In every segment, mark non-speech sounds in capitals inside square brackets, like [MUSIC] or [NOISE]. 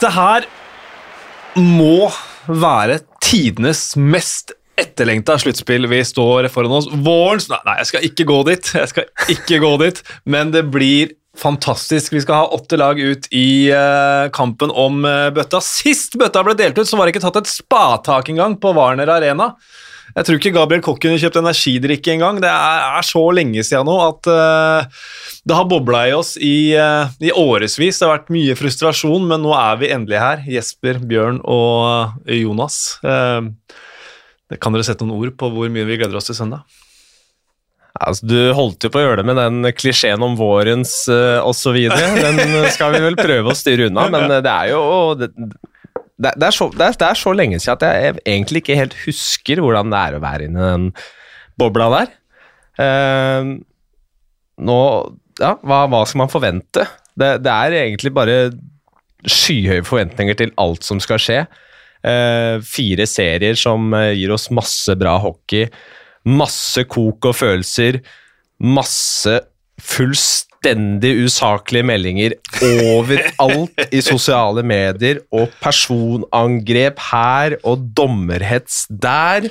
Dette her må være tidenes mest etterlengta sluttspill vi står foran oss. Vårens Nei, jeg skal ikke gå dit, jeg skal ikke gå dit, men det blir fantastisk. Vi skal ha åtte lag ut i eh, kampen om eh, bøtta. Sist bøtta ble delt ut, så var det ikke tatt et spatak engang på Warner Arena. Jeg tror ikke Gabriel Koch kunne kjøpt energidrikke engang. Det er, er så lenge siden nå at uh, det har bobla i oss i, uh, i årevis. Det har vært mye frustrasjon, men nå er vi endelig her. Jesper, Bjørn og Jonas. Uh, kan dere sette noen ord på hvor mye vi gleder oss til søndag? Altså, du holdt jo på å gjøre det med den klisjeen om vårens uh, osv. Den skal vi vel prøve å styre unna, men det er jo det, det, er så, det, er, det, er så, lenge siden at jeg egentlig ikke helt husker hvordan det er å være inni den bobla der. Uh, nå Ja, hva, hva, skal man forvente? Det, det, er egentlig bare skyhøye forventninger til alt som skal skje. Uh, fire serier som uh, gir oss masse bra hockey. Masse kok og følelser. Masse fullstendig usaklige meldinger overalt i sosiale medier, og personangrep her og dommerhets der.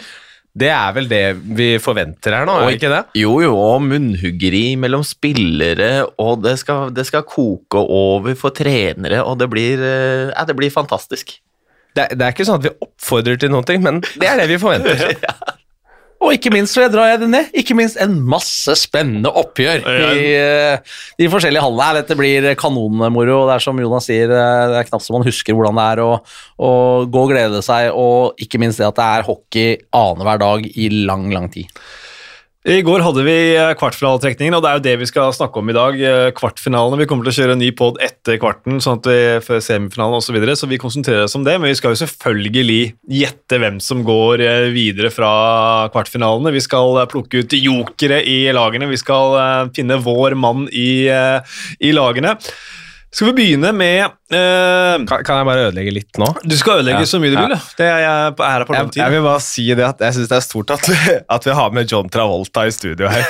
Det er vel det vi forventer her nå, er ikke det? Jo, jo, og munnhuggeri mellom spillere, og det skal, det skal koke over for trenere, og det blir, eh, ja, det blir fantastisk. Det, det, er ikke sånn at vi oppfordrer til noe, men det er det vi forventer. [LAUGHS] ja. Og ikke minst, så jeg drar jeg det ned, ikke minst en masse spennende oppgjør i uh, de forskjellige hallene her. Dette blir kanonmoro, og det er som Jonas sier, eh, det er knapt så man husker hvordan det er å, å gå og glede seg, og ikke minst det at det er hockey annenhver dag i lang, lang tid. I går hadde vi kvartfinaletrekningen, og det er jo det vi skal snakke om i dag. Eh, kvartfinalene. Vi kommer til å kjøre en ny pod etter kvarten, sånn at vi, før semifinalen osv., så, videre, så vi konsentrerer oss om det. Men vi skal jo selvfølgelig gjette hvem som går eh, videre fra kvartfinalene. Vi skal plukke ut jokere i lagene. Vi skal finne vår mann i, i lagene. Skal vi begynne med uh, kan, kan, jeg bare ødelegge litt nå? Du skal ødelegge ja. så mye du vil. Det er jeg på æra på. Jeg, jeg, vil bare si det at jeg syns det er stort at vi, at vi, har med John Travolta i studio her. [LAUGHS]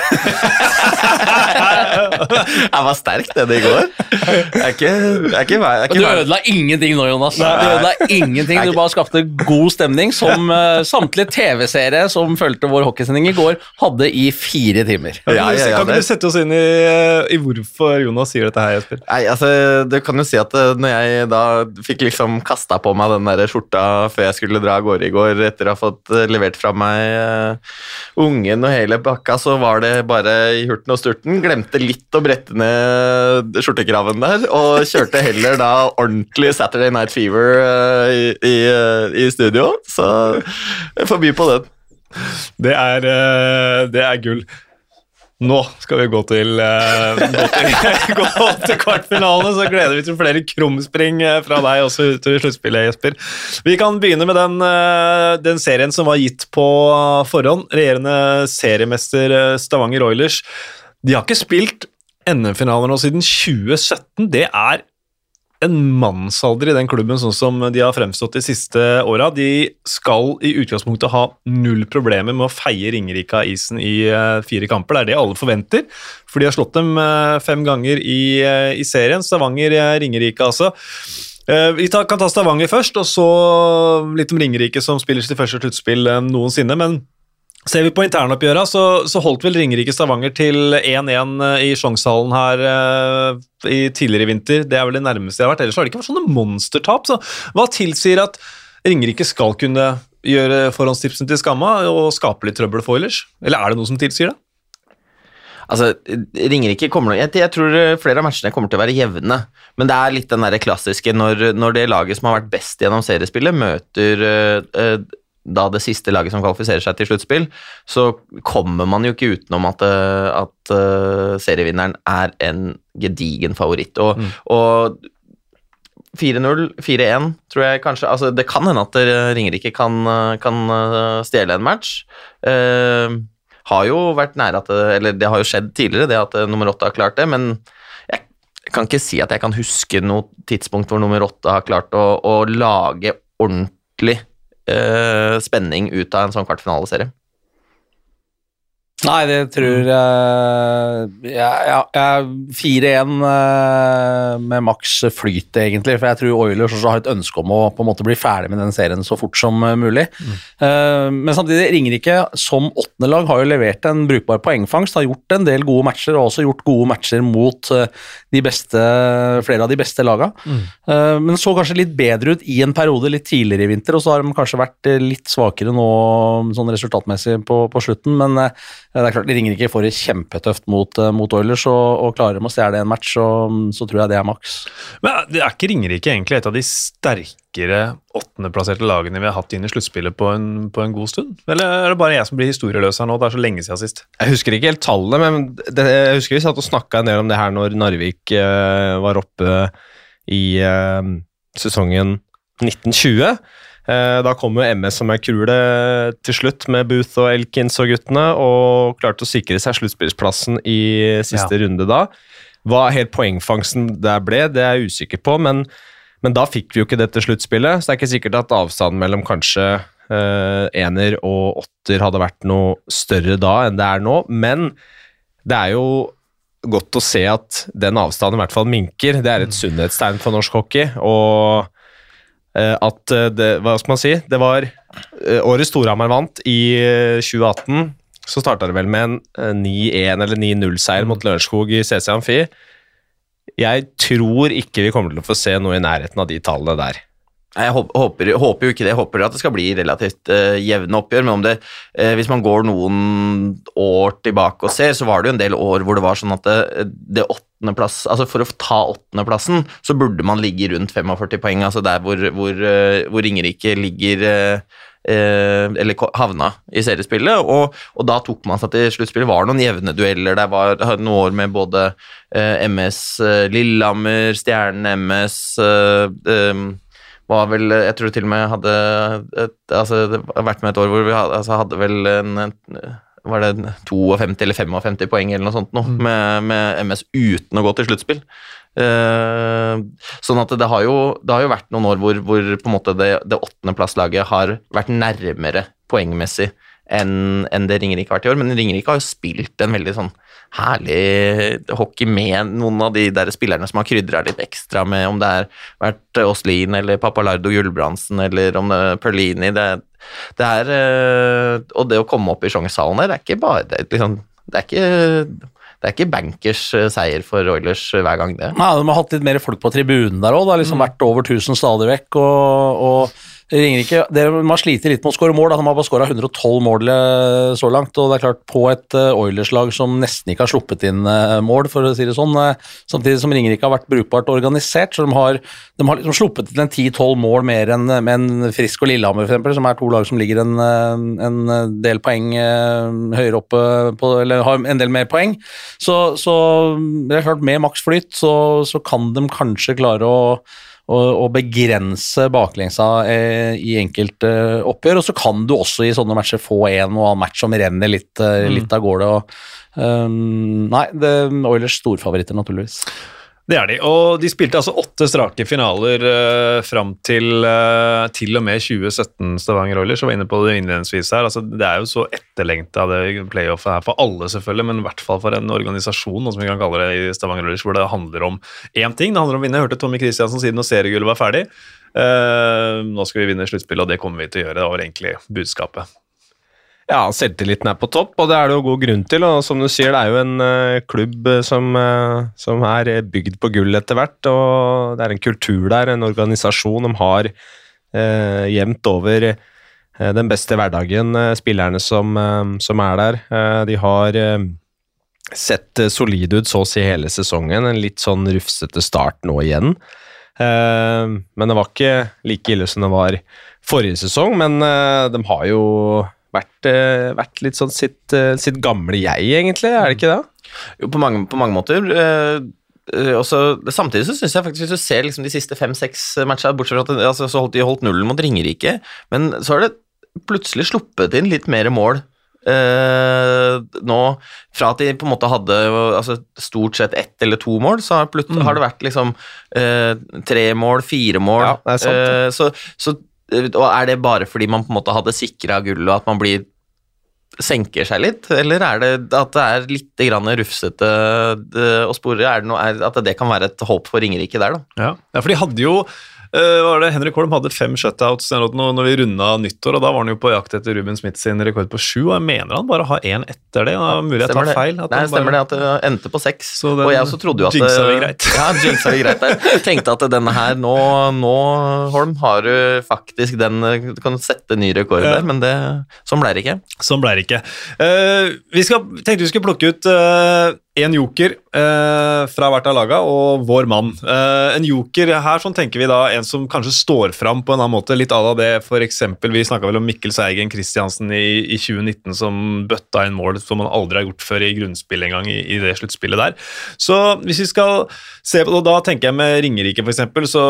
jeg var sterk det i går. Jeg er ikke, jeg er ikke, jeg er ikke Du ødela ingenting nå, Jonas. Nei. Du ødela ingenting. Du bare skapte god stemning, som uh, [LAUGHS] samtlige TV-seere som fulgte vår hockeysending i går, hadde i fire timer. Ja, ja, kan ikke du sette oss inn i, i hvorfor Jonas sier dette her, Jesper? Nei, altså det kan jo si at eh, når jeg da fikk liksom kasta på meg den der skjorta før jeg skulle dra av gårde i går, etter å ha fått eh, levert fra meg uh, ungen og hele bakka, så var det bare i hurten og sturten. Glemte litt å brette ned skjortekraven der, og kjørte heller da ordentlig Saturday Night Fever uh, i, i, i, studio. Så jeg får by på den. Det er, det er gull. Nå skal vi gå til, uh, gå til, [LAUGHS] gå til kvartfinalene, så gleder vi til flere krumspring eh, fra deg også utover sluttspillet, Jesper. Vi kan begynne med den, uh, den, serien som var gitt på forhånd. Regjerende seriemester Stavanger Oilers. De har ikke spilt NM-finaler nå siden 2017. Det er en mannsalder i den klubben, sånn som de har fremstått de siste åra. De skal i utgangspunktet ha null problemer med å feie Ringerike av isen i uh, fire kamper. Det er det alle forventer, for de har slått dem uh, fem ganger i, uh, i serien. Stavanger-Ringerike, altså. Vi kan ta Stavanger først, og så litt om Ringerike, som spiller sitt første sluttspill noensinne. men Ser vi på internoppgjøra, så, så holdt vel Ringerike Stavanger til 1-1 eh, i Sjongshallen her uh, i tidligere i vinter. Det er vel det nærmeste jeg har vært. Ellers har det ikke vært sånne monstertap. Så hva tilsier at Ringerike skal kunne gjøre forhåndstipsene til skamma og skape litt trøbbel for Oilers? Eller er det noe som tilsier det? Altså, Ringerike kommer jeg, jeg tror flere av matchene kommer til å være jevne, men det er litt den der klassiske når, når det laget som har vært best gjennom seriespillet, møter uh, da det siste laget som kvalifiserer seg til sluttspill, så kommer man jo ikke utenom at, eh, at uh, serievinneren er en gedigen favoritt. Og, mm. og 4-0, 4-1, tror jeg kanskje altså Det kan hende at Ringerike kan, kan stjele en match. Uh, har jo vært nære at det, Eller det har jo skjedd tidligere, det at nummer åtte har klart det, men jeg, kan ikke si at jeg kan huske noe tidspunkt hvor nummer åtte har klart å, å lage ordentlig spenning ut av en sånn kvartfinaleserie. Nei, det tror jeg ja, ja, ja, 4-1 eh, med maks flyt, egentlig. For jeg tror Oilers også har et ønske om å på en måte bli ferdig med den serien så fort som eh, mulig. Mm. Men samtidig, Ringerike som åttende lag har jo levert en brukbar poengfangst. Har gjort en del gode matcher, og også gjort gode matcher mot eh, de beste, flere av de beste lagene. Mm. Men så kanskje litt bedre ut i en periode litt tidligere i vinter, og så har de kanskje vært eh, litt svakere nå sånn resultatmessig på, på slutten. Men eh, det er klart, de ringer ikke får det kjempetøft mot, eh, mot Oilers, og, og klarer de å stjele en match, så, så tror jeg det er maks. Men det er ikke Ringerike egentlig et av de sterkere åttendeplasserte lagene vi har hatt inn i sluttspillet på, en- på en god stund? Eller er det bare jeg som blir historieløs her nå? Det er så lenge siden sist. Jeg husker ikke helt tallet, men det, jeg husker vi satt og snakka en del om det her når Narvik eh, var oppe i eh, sesongen 1920. Eh, da kom jo MS som ei kule til slutt med Booth og Elkins og guttene, og klarte å sikre seg sluttspillsplassen i siste runde da. Hva helt poengfangsten der ble, det er jeg usikker på, men, men da fikk vi jo ikke dette sluttspillet, så det er ikke sikkert at avstanden mellom kanskje eh, ener og åtter hadde vært noe større da enn det er nå, men det er jo godt å se at den avstanden i hvert fall minker. Det er et sunnhetstegn for norsk hockey, og at eh, det, hva skal man si, det var Årets året Storhamar vant i eh, 2018, så starta det vel med en eh, 9-1 eller 9-0-seier mot Lørenskog i CC Amfi. Jeg tror ikke vi kommer til å få se noe i nærheten av de tallene der. Jeg håper, håper, jo ikke det. Jeg håper at det skal bli relativt uh, jevne oppgjør. Men om det, uh, hvis man går noen år tilbake og ser, så var det jo en del år hvor det var sånn at det, det åttendeplass Altså for å ta åttendeplassen, så burde man ligge rundt 45 poeng. Altså der hvor, hvor, uh, hvor Ringerike ligger eh, eh, eller havna i seriespillet, og, og da tok man seg til sluttspillet. Det var noen jevne dueller. Det var noen år med både eh, MS eh, Lillehammer, Stjernen MS eh, eh, var vel Jeg tror til og med hadde et, altså, det har vært med et år hvor vi hadde, altså, hadde vel en, en var det 52 eller 55 poeng eller noe sånt nå, med, med MS uten å gå til sluttspill. Uh, sånn at det har, jo, det har jo vært noen år hvor, hvor på en måte det, det åttendeplasslaget har vært nærmere poengmessig enn en det Ringerike har vært i år. Men Ringerike har jo spilt en veldig sånn herlig hockey med noen av de der spillerne som har krydra litt ekstra med om det har vært Åslin eller Papalardo Gulbrandsen eller om det er Perlini. Det, det er eh, Og det å komme opp i Sjongshallen der, det er ikke bare det, liksom, det er ikke det er ikke bankers eh, seier for Oilers hver gang, det. Nei, de har hatt litt mer folk på tribunen der òg. Det har liksom vært over 1000 stadig vekk. og, og Ringerike Man sliter litt med å skåre mål. Da. De har bare skåra 112 mål eh, så langt. og det er klart På et eh, Oilers-lag som nesten ikke har sluppet inn eh, mål, for å si det sånn, samtidig som Ringerike har vært brukbart organisert, så de har, de har liksom sluppet inn en 10-12 mål mer enn en Frisk og Lillehammer, eksempel, som er to lag som ligger en, en del poeng høyere oppe på, eller har en del mer poeng. Så, så det er klart, med maksflyt så, så kan de kanskje klare å å, begrense baklengsa eh, i enkelte eh, oppgjør. Og så kan du også i sånne matcher få en og annen match som renner litt, eh, litt av gårde. Og, um, nei, det er Oilers storfavoritter, naturligvis. Det er de. Og de spilte altså åtte strake finaler uh, fram til uh, til og med 2017, Stavanger Oilers. Jeg var inne på det innledningsvis her. Altså, det er jo så etterlengta det playoffet her for alle, selvfølgelig, men i hvert fall for en organisasjon, som vi kan kalle det i Stavanger Oilers, hvor det handler om én ting. Det handler om å vinne. Jeg hørte Tommy Kristiansen si når seriegullet var ferdig. Uh, nå skal vi vinne sluttspillet, og det kommer vi til å gjøre. Det var egentlig budskapet. Ja, selvtilliten er på topp, og det er det jo god grunn til. Og som du sier, det er jo en uh, klubb eh, som, uh, som er bygd på gull etter hvert. Og det er en kultur der, en organisasjon. De har uh, jevnt over den beste hverdagen, spillerne som, som er der. De har sett solide ut så å si hele sesongen. En litt sånn rufsete start nå igjen. Men det var ikke like ille som det var forrige sesong, men de har jo vært, eh, vært litt sånn sitt, eh, sitt gamle jeg, egentlig, er det ikke det? Jo, på mange, på mange måter. Eh, også, samtidig så syns jeg faktisk, hvis du ser liksom de siste fem-seks matchene, bortsett fra at altså, så holdt de holdt nullen mot Ringerike, men så har det plutselig sluppet inn litt mer mål. Eh, nå, fra at de på en måte hadde altså, stort sett ett eller to mål, så har, mm. har det vært liksom eh, tre mål, fire mål. Ja, det sant. Eh, så, så, og er det bare fordi man på en måte hadde sikra gullet, og at man blir senker seg litt, eller er det at det er litt grann rufsete å spore? Er det noe, er, at det kan være et håp for Ringerike der, da? Ja, ja for de hadde jo eh, hva var det? Henrik Holm hadde fem shutouts når vi runda nyttår, og da var han jo på jakt etter Ruben Smith sin rekord på sju, og jeg mener han bare har én etter det. og Det er mulig jeg tar det? feil. Nei, bare... stemmer det at det endte på seks. Og jeg også trodde jo at jinxa vi greit. [LAUGHS] Ja, jinxa vi greit der. Jeg tenkte at denne her, nå, nå Holm, har du faktisk den Du kan sette ny rekord Ja. der, men det, sånn ble det ikke. Sånn ble det ikke. Uh, vi skal, tenkte vi skulle plukke ut én joker eh, fra hvert av laga, og vår mann. Eh, en joker her sånn tenker vi da en som kanskje står fram på en annen måte, litt à la det for eksempel, Vi snakka vel om Mikkel Seigen Kristiansen i, i 2019 som bøtta inn mål som han aldri har gjort før i grunnspill engang, i, i det sluttspillet der. Så hvis vi skal se på og Da tenker jeg med Ringerike, f.eks., så,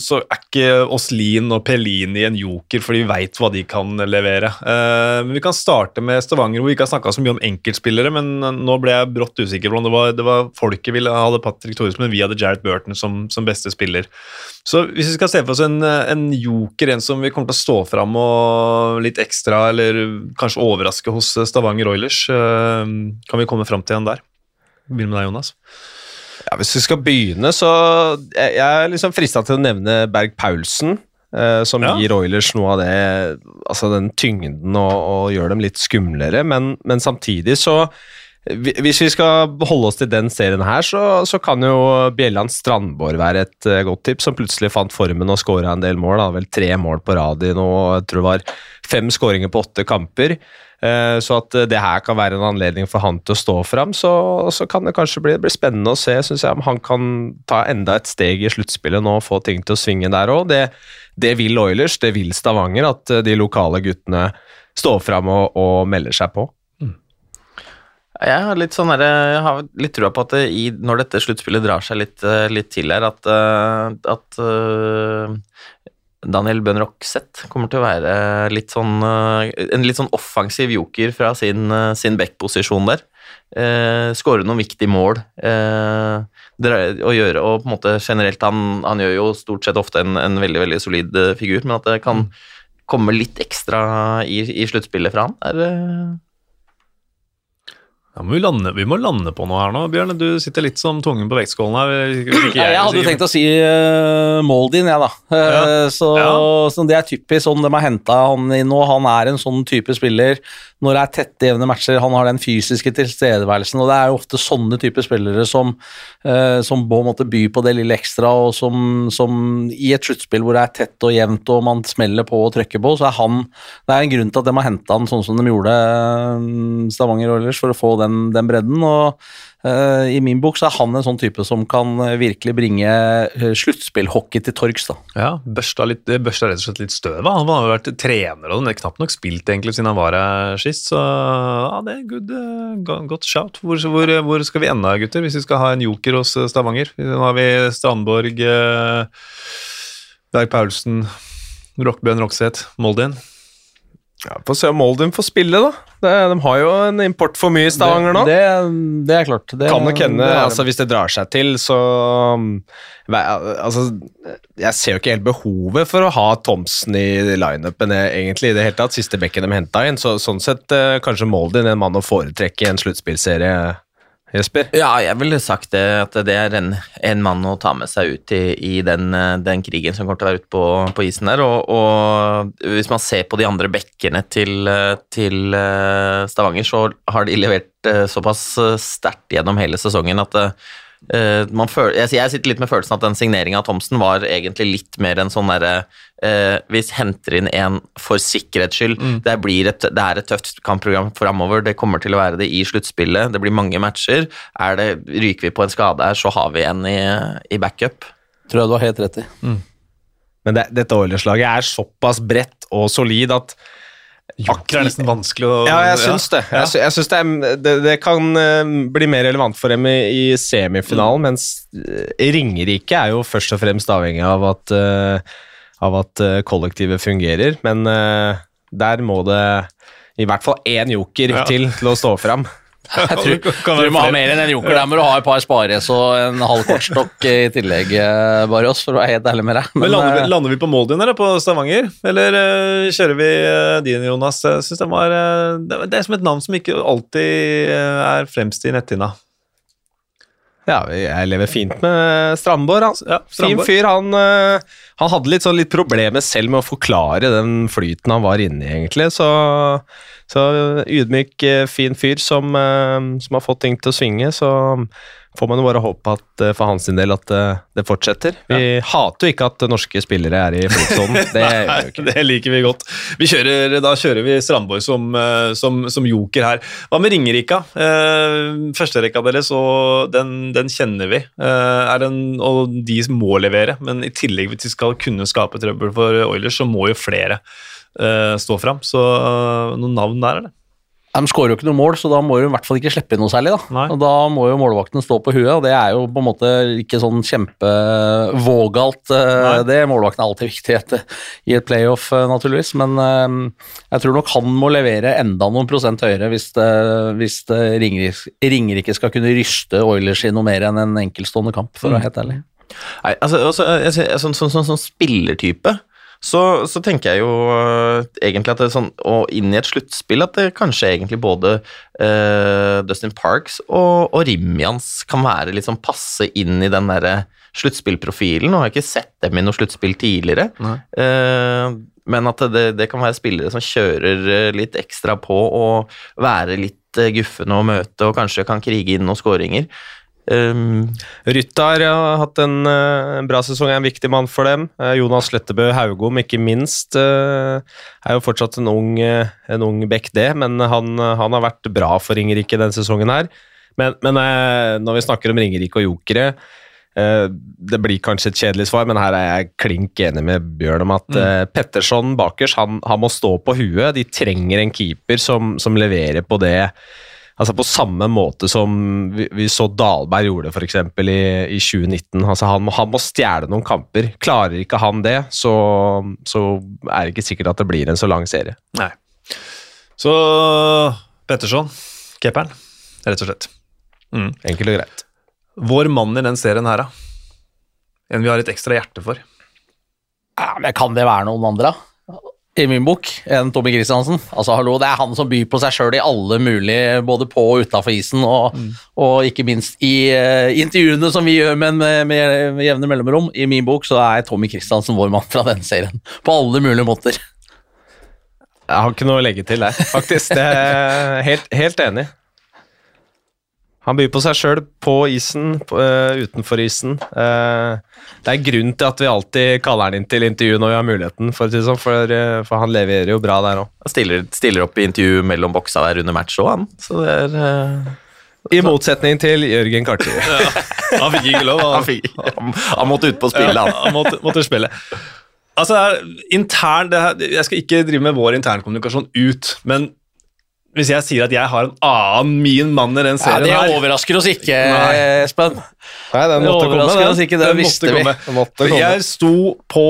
så er ikke Åslin og Pelini en joker, for de veit hva de kan levere. Eh, men Vi kan starte med Stavanger, hvor vi ikke har snakka så mye om enkeltspillere, men nå ble jeg brått usikker på om det var, det var folket ville hadde Patrick Thoresen, men vi hadde Jared Burton som, som beste spiller. Så hvis vi skal se for oss en, en joker, en som vi kommer til å stå fram og litt ekstra, eller kanskje overraske hos Stavanger Oilers, eh, kan vi komme fram til en der? Begynn med deg, Jonas. Ja, Hvis vi skal begynne, så Jeg, jeg er liksom frista til å nevne Berg Paulsen. Uh, som Ja. gir Oilers noe av det Altså den tyngden og, og gjør dem litt skumlere, men, men samtidig så Hvis vi skal holde oss til den serien her, så, så kan jo Bjelland Strandborg være et eh, godt tips, som plutselig fant formen og skåra en del mål. Har vel tre mål på rad i nå, jeg tror det var fem skåringer på åtte kamper. Eh, Så at eh, det her kan være en anledning for han til å stå fram, så, så kan det kanskje bli, bli spennende å se synes jeg, om han kan ta enda et steg i sluttspillet nå og få ting til å svinge der òg. Det, det vil Oilers, det vil Stavanger, at de lokale guttene står fram og, og melder seg på. Jeg har litt sånn litt trua på at det i, når dette sluttspillet drar seg litt, eh, litt til her, at, eh, at eh, Daniel Bøhn Rokseth kommer til å være litt sånn, en litt sånn offensiv joker fra sin, sin backposisjon der. Eh, Skåre noen viktige mål. Eh, og gjøre, og på en måte generelt Han, han gjør jo stort sett ofte en, en veldig veldig solid figur, men at det kan komme litt ekstra i, i sluttspillet fra han, er Ja, vi, lande, vi må lande på noe her nå, Bjørn. Du sitter litt som tungen på vektskålen her. Ja, jeg hadde jo tenkt å si uh, Moldin, jeg, da. Uh, Ja. Så, Ja. så det er typisk sånn de har henta han inn nå. Han er en sånn type spiller. Når det er tette, jevne matcher, han har den fysiske tilstedeværelsen. Og det er jo ofte sånne typer spillere som, uh, som på en måte byr på det lille ekstra, og som, som i et sluttspill hvor det er tett og jevnt og man smeller på og trykker på, så er han Det er en grunn til at de har henta han sånn som de gjorde eh, Stavanger Oilers, for å få den, den bredden. og uh, I min bok så er han en sånn type som kan eh, virkelig bringe uh, sluttspillhockey til torgs. da. Ja, børsta, litt, børsta rett og slett litt støv av. Han har jo vært trener og har knapt nok spilt egentlig siden han var her sist, så ja, det er good, eh, godt shout. Hvor, hvor, hvor skal vi ende, gutter, hvis vi skal ha en joker hos eh, Stavanger? Nå har vi Strandborg, eh, Berg Paulsen, Rockbjørn Rokseth, Moldin. Ja, Få se om Moldin får spille, da. Det, de har jo en import for mye i Stavanger nå. Det, det, det er klart. Det, kan nok hende, altså hvis det drar seg til, så um, altså, Jeg ser jo ikke helt behovet for å ha Thomsen i lineupen eh, egentlig i det hele tatt. Siste bekken de henta inn, så sånn sett eh, kanskje Moldin en mann å foretrekke i en sluttspillserie, Jesper. Ja, jeg ville sagt det, at det er en, en mann å ta med seg ut i, i den, den krigen som kommer til å være ute på, på isen der. Og, og hvis man ser på de andre bekkene til, til eh, Stavanger, så har de levert eh, såpass eh, sterkt gjennom hele sesongen at føler, jeg, jeg sitter litt med følelsen at den signeringa av Thomsen var egentlig litt mer en sånn derre eh, Vi henter inn en for sikkerhets skyld. Det, blir et, det er et tøft kampprogram framover. Det kommer til å være det i sluttspillet. Det blir mange matcher. Er det, ryker vi på en skade her, så har vi en i, i backup. tror jeg du har helt rett i. Men det, dette Oilers-laget er såpass bredt og solid at Joker er nesten vanskelig å Ja, jeg syns det. Ja. Jeg, sy- syns det, det, det kan eh, bli mer relevant for dem i, i semifinalen, mens eh, Ringerike er jo først og fremst avhengig av at, eh, av at kollektivet fungerer. Men der må det i hvert fall én joker Ja. til til å stå fram. Jeg tror, tror du må ha mer enn en joker. Der må du ha et par spares og en halv kortstokk i tillegg, eh, oss, for å være helt ærlig med deg. Men lander, eh, vi, lander vi på Moldin eller på Stavanger? Eller uh, kjører vi uh, din, Jonas? Jeg synes det, var, uh, det, det er som et navn som ikke alltid eh, er fremst i netthinna. Ja, jeg lever fint med Strandborg. Han. Ja, Fin fyr. Han, eh, han hadde litt, sånn, litt problemer selv med å forklare den flyten han var inne i, egentlig. Så, så ydmyk, eh, fin fyr som, eh, som har fått ting til å svinge. Så får man jo bare håpe at eh, for hans del at det fortsetter. Vi hater jo ikke at norske spillere er i flytsonen. [LAUGHS] Det. Det liker vi godt. Vi kjører, da kjører vi Strandborg som, som, som joker her. Hva med Ringerika? Eh, Førsterekka deres, og den, den kjenner vi. Eh, den, og de må levere, men i tillegg hvis de skal kunne skape trøbbel for Oilers, så må jo flere uh, stå fram. Så uh, noen navn der, eller? De skårer jo ikke noe mål, så da må de i hvert fall ikke slippe inn noe særlig. Da. Nei. Og da må jo målvakten stå på huet, og det er jo på en måte ikke sånn kjempevågalt. eh, Det Målvakten er alltid viktig etter, i et playoff, naturligvis. Men jeg tror nok han må levere enda noen prosent høyere hvis, det, hvis det Ringerike, Ringerike skal kunne ryste Oilers i noe mer enn en enkeltstående kamp, for å være helt ærlig. Nei, altså, altså ser- sånn, sånn, sånn, sånn spillertype så, så tenker jeg jo uh, egentlig at det er sånn, og inn i et sluttspill at det kanskje egentlig både uh, Dustin Parks og, og Rimians kan være litt sånn passe inn i den derre sluttspillprofilen. Nå har jeg ikke sett dem i noe sluttspill tidligere, Eh, men at det, det kan være spillere som kjører litt ekstra på og være litt guffende å møte og kanskje kan krige inn noen skåringer. Um, Ryttar har hatt en, eh, en bra sesong, er en viktig mann for dem. Eh, Jonas Lettebø Haugom, ikke minst, eh, er jo fortsatt en ung, eh, en ung bekk, det, men han, han har vært bra for Ringerike denne sesongen her. Men, men eh, når vi snakker om Ringerike og jokere eh, Det blir kanskje et kjedelig svar, men her er jeg klink enig med Bjørn om at mm. Petterson bakers, han, han må stå på huet. De trenger en keeper som, som leverer på det Altså På samme måte som vi, vi så Dahlberg gjorde for eksempel i, i 2019. Altså han, må, han må stjele noen kamper. Klarer ikke han det, så, så er det ikke sikkert at det blir en så lang serie. Nei. Så Petterson, keeperen, rett og slett. Mm. Enkelt og greit. Vår mann i den serien her, da. En vi har et ekstra hjerte for. Ja, men Kan det være noen andre, da? I min bok, enn Tommy Christiansen. Altså, hallo, Det er han som byr på seg sjøl i alle mulige, både på og utafor isen, og, og ikke minst i uh, intervjuene som vi gjør med, med, med jevne mellomrom. I min bok så er Tommy Christiansen vår mann fra denne serien, på alle mulige måter. Jeg har ikke noe å legge til der, faktisk. Det er helt, helt enig. Han byr på seg sjøl på isen, på, eh, utenfor isen. Uh, det er grunn til at vi alltid kaller han inn til intervju når vi har muligheten, for, sånn, for, uh, for han leverer jo bra der òg. Han stiller, stiller opp i intervju mellom boksa der under match òg, han. Så det er eh, I motsetning til Jørgen Kartli. [LAUGHS] Han fikk ikke lov. han, fikk, han, han måtte ut på spillet, han. Han måtte, måtte spille. Altså, det er intern, det her, Jeg skal ikke drive med vår internkommunikasjon ut, men hvis jeg sier at jeg har en annen min mann i den serien Ja, serien det overrasker oss ikke, Nei. Espen. Nei, den Det måtte komme, den. ikke, det Den visste måtte vi. komme. Den måtte komme. Jeg sto på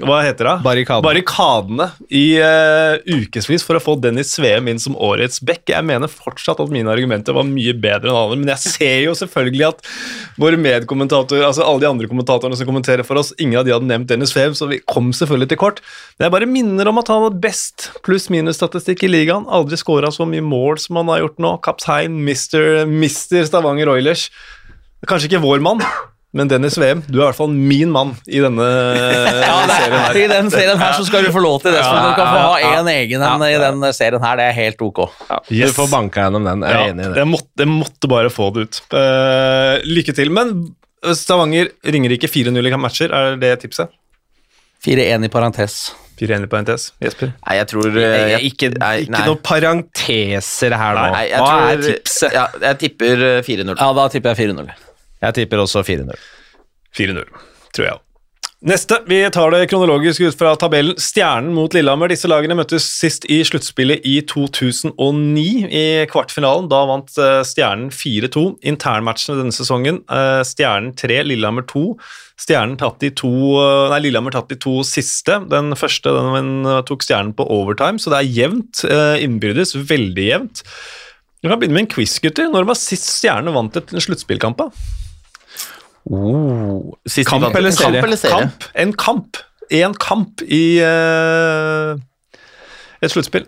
hva heter det? Barrikadene. Barrikadene i uh, ukevis for å få Dennis Sveum inn som årets back. Jeg mener fortsatt at mine argumenter var mye bedre enn alle, men jeg ser jo selvfølgelig at våre medkommentatorer, altså alle de andre kommentatorene som kommenterer for oss, ingen av de hadde nevnt Dennis Sveum, så vi kom selvfølgelig til kort. Men jeg bare minner om at han hadde best pluss-minus-statistikk i ligaen. Aldri skåra så mye mål som han har gjort nå. Kaptein, mister, Mr. Stavanger Oilers. Kanskje ikke vår mann, men Dennis VM, du er i hvert fall min mann i denne [LAUGHS] Ja, det serien er, her. I den serien her så skal du få lov til det. Så du kan få ha én egen en i den serien her. Det er helt ok. Yes. Du får banka gjennom den, jeg er Ja, enig i det. jeg måtte, jeg måtte bare få det ut. Uh, lykke til. Men Stavanger Ringerike 4-0 i matcher, er det tipset? 4-1 i parentes. 4-1 i parentes. Jesper? Nei, jeg tror eh, jeg, Ikke, nei, ikke noen parenteser her nå. Nei, jeg Hva tror, er tipset? Ja, jeg tipper eh, 4-0. Ja, da tipper jeg 4-0. Jeg tipper også 4-0. 4-0, tror jeg òg. Neste. Vi tar det kronologisk ut fra tabellen. Stjernen mot Lillehammer. Disse lagene møttes sist i sluttspillet i 2009, i kvartfinalen. Da vant eh, Stjernen 4-2. Internmatchene denne sesongen. eh, Stjernen 3, Lillehammer 2. Stjernen tatt de to, eh, nei, Lillehammer tatt de to siste. Den første den, tok Stjernen på overtime, så det er jevnt innbyrdes. Veldig jevnt. Vi kan begynne med en quiz, gutter. Når var sist Stjernen vant et sluttspillkamp? Sist Kamp eller serie? Kamp eller serie? Kamp. En kamp. En kamp i uh, et sluttspill.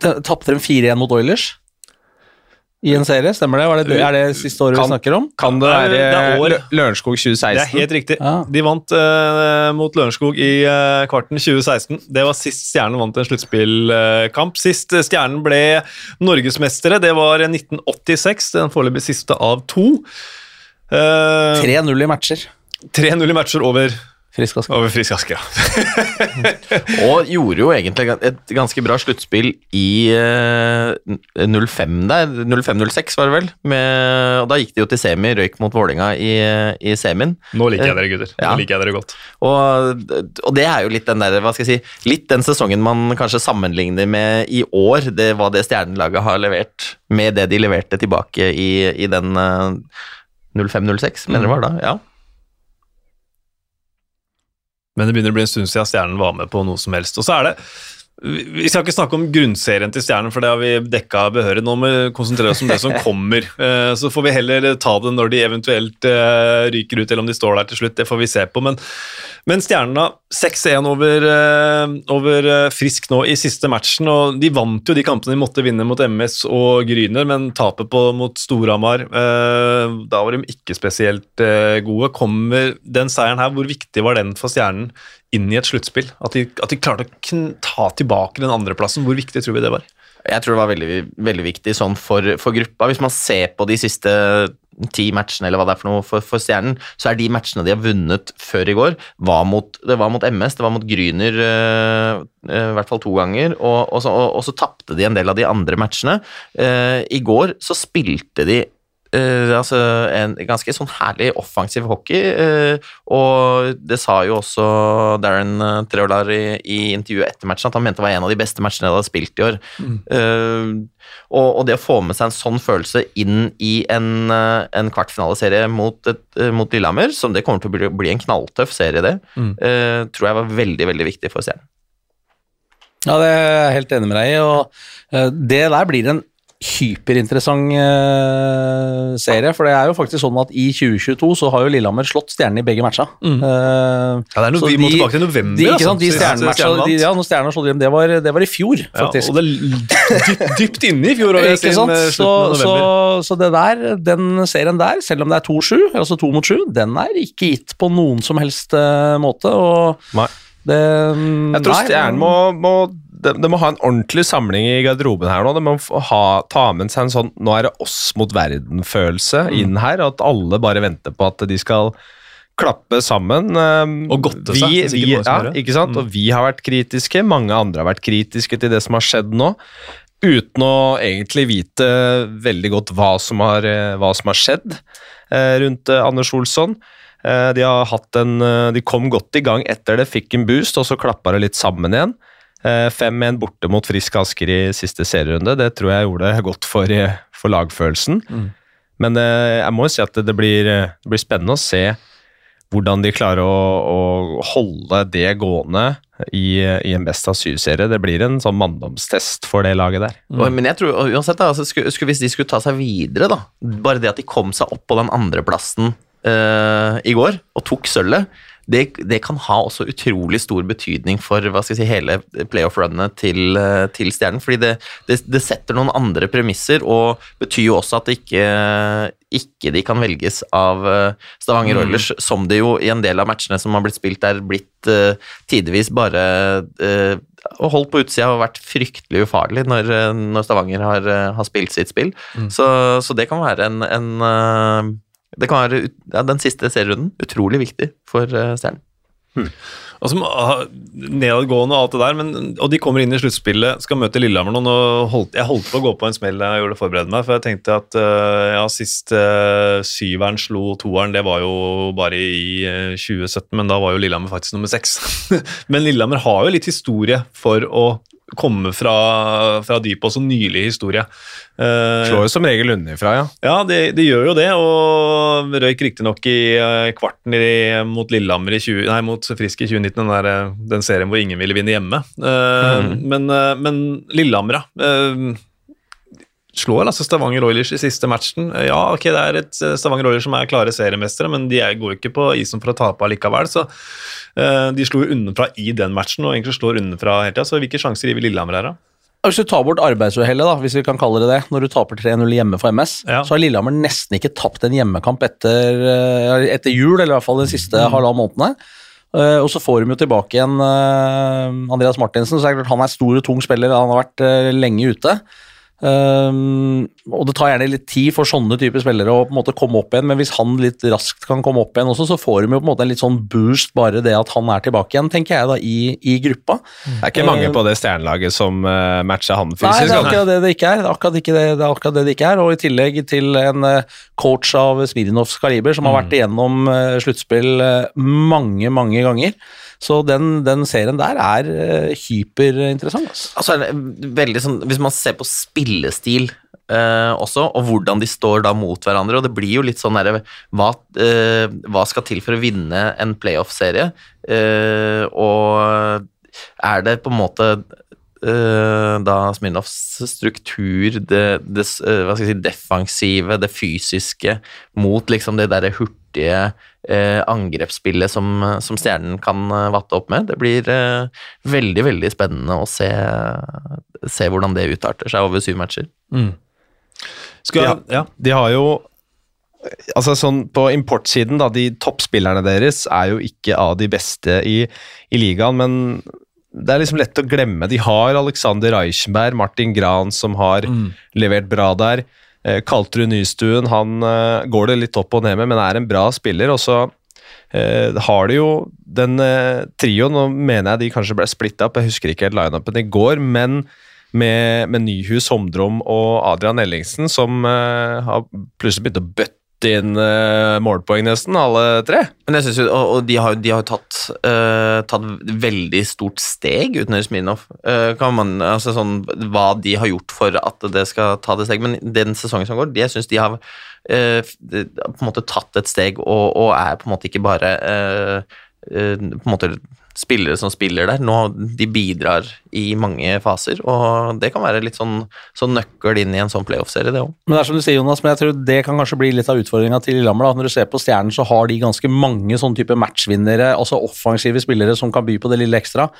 Ta- Tapte de 4-1 mot Oilers i en serie, stemmer det? Er det er det siste året Kan- vi snakker om? Kan det være det Lørenskog 2016? Det er helt riktig. Ja. De vant uh, mot Lørenskog i uh, kvarten 2016. Det var sist Stjernen vant en sluttspillkamp. sist Stjernen ble norgesmestere, det var 1986. Den foreløpig siste av to. Uh, 3-0 i matcher. 3-0 i matcher over, Frisk Aske. over Frisk Aske. Ja. [LAUGHS] Og gjorde jo egentlig et ganske bra sluttspill i eh, 05 der, 05-06 var det vel, med, og da gikk de jo til semi, røyk mot Vålinga i, i semien. Nå liker jeg dere, gutter. Ja. Nå liker jeg dere godt. Og, og det er jo litt den der, hva skal jeg si, litt den sesongen man kanskje sammenligner med i år, det var det stjernelaget har levert, med det de leverte tilbake i, i den eh, 05-06, mener det var da, ja. Men det begynner å bli en stund siden Stjernen var med på noe som helst. Og så er det vi skal ikke snakke om grunnserien til Stjernen, for det har vi dekka behørig. Nå må vi konsentrere oss om det som [LAUGHS] kommer. Eh, Så får vi heller ta det når de eventuelt eh, ryker ut, eller om de står der til slutt. Det får vi se på. Men, men Stjernen 6-1 over, eh, over Frisk nå i siste matchen. og De vant jo de kampene de måtte vinne mot MS og Gryner, men tapet på, mot Storhamar Da var de ikke spesielt gode. Kommer den seieren her, hvor viktig var den for Stjernen? Inn i et sluttspill. At, at de klarte å ta tilbake den andreplassen. Hvor viktig tror vi det var? Jeg tror det var veldig, veldig viktig sånn for, for gruppa. Hvis man ser på de siste ti matchene eller hva det er for noe for, for Stjernen, så er de matchene de har vunnet før i går, var mot, det var mot MS, det var mot Gryner øh, øh, i hvert fall to ganger, og, og så, og, så tapte de en del av de andre matchene. Uh, I går så spilte de altså en ganske sånn herlig offensiv hockey, eh, og det sa jo også Darren eh, Treolar i, i intervjuet etter matchen at han mente det var en av de beste matchene de hadde spilt i år. Eh, og, og det å få med seg en sånn følelse inn i en, eh, en kvartfinaleserie mot, et, eh, mot Lillehammer, som det kommer til å bli, bli en knalltøff serie, det, Mm. eh, tror jeg var veldig, veldig viktig for Stjernen. Ja, det er jeg helt enig med deg i. og eh, Det der blir en hyperinteressant uh, serie. For det er jo faktisk sånn at i 2022 så har jo Lillehammer slått stjernene i begge matcha. Mm. Uh, Ja, det er noe, vi må de- tilbake til november. de, ikke altså, sant, de stjernematcha de, ja, når stjernene slått hjem, det var, det var i fjor, Ja, og det er dypt, dypt inne i fjor. ikke sant? Så, så, så det der, den serien der, selv om det er 2-7, altså 2 mot 7, den er ikke gitt på noen som helst uh, måte. Og Nei. det Jeg tror Stjernen må, må de, de må ha en ordentlig samling i garderoben her nå. De må ha, ta med seg en sånn 'nå er det oss mot verden'-følelse inn her. At alle bare venter på at de skal klappe sammen. Um, Og godte vi, seg, det vi, som ja, ikke sant? Mm. Og vi har vært kritiske, mange andre har vært kritiske til det som har skjedd nå. Uten å egentlig vite veldig godt hva som har, eh, hva som har skjedd eh, rundt eh, Anders Olsson. De, en, de kom godt i gang etter det, fikk en boost, og så klappa det litt sammen igjen. Eh, 5-1 borte mot Frisk Asker i siste serierunde, det tror jeg gjorde godt for, eh, for lagfølelsen. Mm. Men eh, jeg må jo si at det, blir, eh, det blir spennende å se hvordan de klarer å, å holde det gående i, i en Best av syv-serie. Det blir en sånn manndomstest for det laget der. Mm. men jeg tror uansett, da, altså, skulle, skulle, hvis de skulle ta seg videre, da Bare det at de kom seg opp på den andreplassen uh, i går og tok sølvet, det, det kan ha også utrolig stor betydning for hva skal jeg si, hele playoff-runnet til, eh, til Stjernen. Fordi det, det, det setter noen andre premisser, og betyr jo også at det ikke, ikke de kan velges av eh, Stavanger Oilers, som det jo i en del av matchene som har blitt spilt, er blitt uh, tidvis bare uh, og holdt på utsida og vært fryktelig ufarlig når, når Stavanger har, har spilt sitt spill. Så, så det kan være en, en Det kan være ja, den siste serierunden utrolig viktig for eh, Stjernen. Og som, nedadgående og alt det der, men, og de kommer inn i sluttspillet, skal møte Lillehammer nå. holdt, jeg holdt på å gå på en smell da jeg gjorde det forberedte meg, for jeg tenkte at eh, ja, sist uh, syveren slo toeren, det var jo bare i uh, 2017, men da var jo Lillehammer faktisk nummer seks. [LAUGHS] men Lillehammer har jo litt historie for å komme fra, fra dypet, også nylig historie. Uh, Slår jo som regel unnifra, ja. ja, de, de gjør jo det, og røyk riktignok i uh, kvarten i, mot Lillehammer i 20, nei, mot Frisk i 2019, den, der, eh, den serien hvor ingen ville vinne hjemme. Eh, men, eh, men Lillehammer. Eh, slår altså Stavanger Oilers i siste matchen. Ja, ok, det er et Stavanger Oilers som er klare seriemestere, men de går jo ikke på isen for å tape allikevel, så de slo unnafra i den matchen, og egentlig slår unnafra hele tida, så hvilke sjanser gir vi Lillehammer her, da? Hvis du tar bort arbeidsuhellet, da, hvis vi kan kalle det det, når du taper 3-0 hjemme for MS, Ja. så har Lillehammer nesten ikke tapt en hjemmekamp etter, eh, etter jul, eller i hvert fall de siste halvannen månedene. Eh, og så får de jo tilbake igjen eh, Andreas Martinsen, så er det klart han er stor og tung spiller, han har vært eh, lenge ute. Um, og det tar gjerne litt tid for sånne typer spillere å på en måte komme opp igjen, men hvis han litt raskt kan komme opp igjen også, så får de jo på en måte en litt sånn boost bare det at han er tilbake igjen, tenker jeg da, i, i gruppa. Det er ikke mange på det stjernelaget som uh, matcher han Nei, det er akkurat det det ikke er. Det er akkurat, ikke det, det er akkurat det det ikke er. Og i tillegg til en uh, coach av Smirnovs kaliber som har vært igjennom uh, sluttspill eh, mange, mange ganger. Så den, den serien der er uh, hyperinteressant. Altså. Altså sånn, Hvis man ser på spillestil Uh, også, og hvordan de står da mot hverandre, og det blir jo litt sånn derre hva, uh, hva skal til for å vinne en playoff-serie? Uh, og er det på en måte eh, da Smirnovs struktur, det, det eh, hva skal jeg si, defensive, det fysiske, mot liksom det derre hurtige eh, angrepsspillet som, som Stjernen kan eh, vatte opp med. Det blir eh, veldig, veldig spennende å se, se hvordan det utarter seg over syv matcher. Skal, Ja. ja. De har jo Altså sånn På importsiden, da, de toppspillerne deres er jo ikke av de beste i, i ligaen, men det er liksom lett å glemme. De har Alexander Reichenberg, Martin Gran, som har levert bra der. Eh, Kaltrud Nystuen, han eh, går det litt opp og ned med, men er en bra spiller. Og så eh, har de jo den trioen, nå mener jeg de kanskje ble splitta opp, jeg husker ikke helt lineupen i går, men med, med Nyhus, Homdrom og Adrian Ellingsen, som uh, har plutselig begynt å bøtte inn uh, målpoeng, nesten, alle tre. Men jeg synes jo, Og, og de har jo tatt, uh, tatt veldig stort steg uten Smirnov. Uh, kan man, altså sånn, hva de har gjort for at det skal ta det steg. Men den sesongen som går, de, jeg syns de har uh, på en måte tatt et steg og, og er på en måte ikke bare eh, eh, på en måte spillere som spiller der. Nå, de bidrar i mange faser, og det kan være litt sånn, sånn nøkkel inn i en sånn playoff-serie, det òg. Men det er som du sier, Jonas, men jeg tror det kan kanskje bli litt av utfordringa til Lillehammer. da. Når du ser på Stjernen, så har de ganske mange sånne type matchvinnere, altså offensive spillere som kan by på det lille ekstra.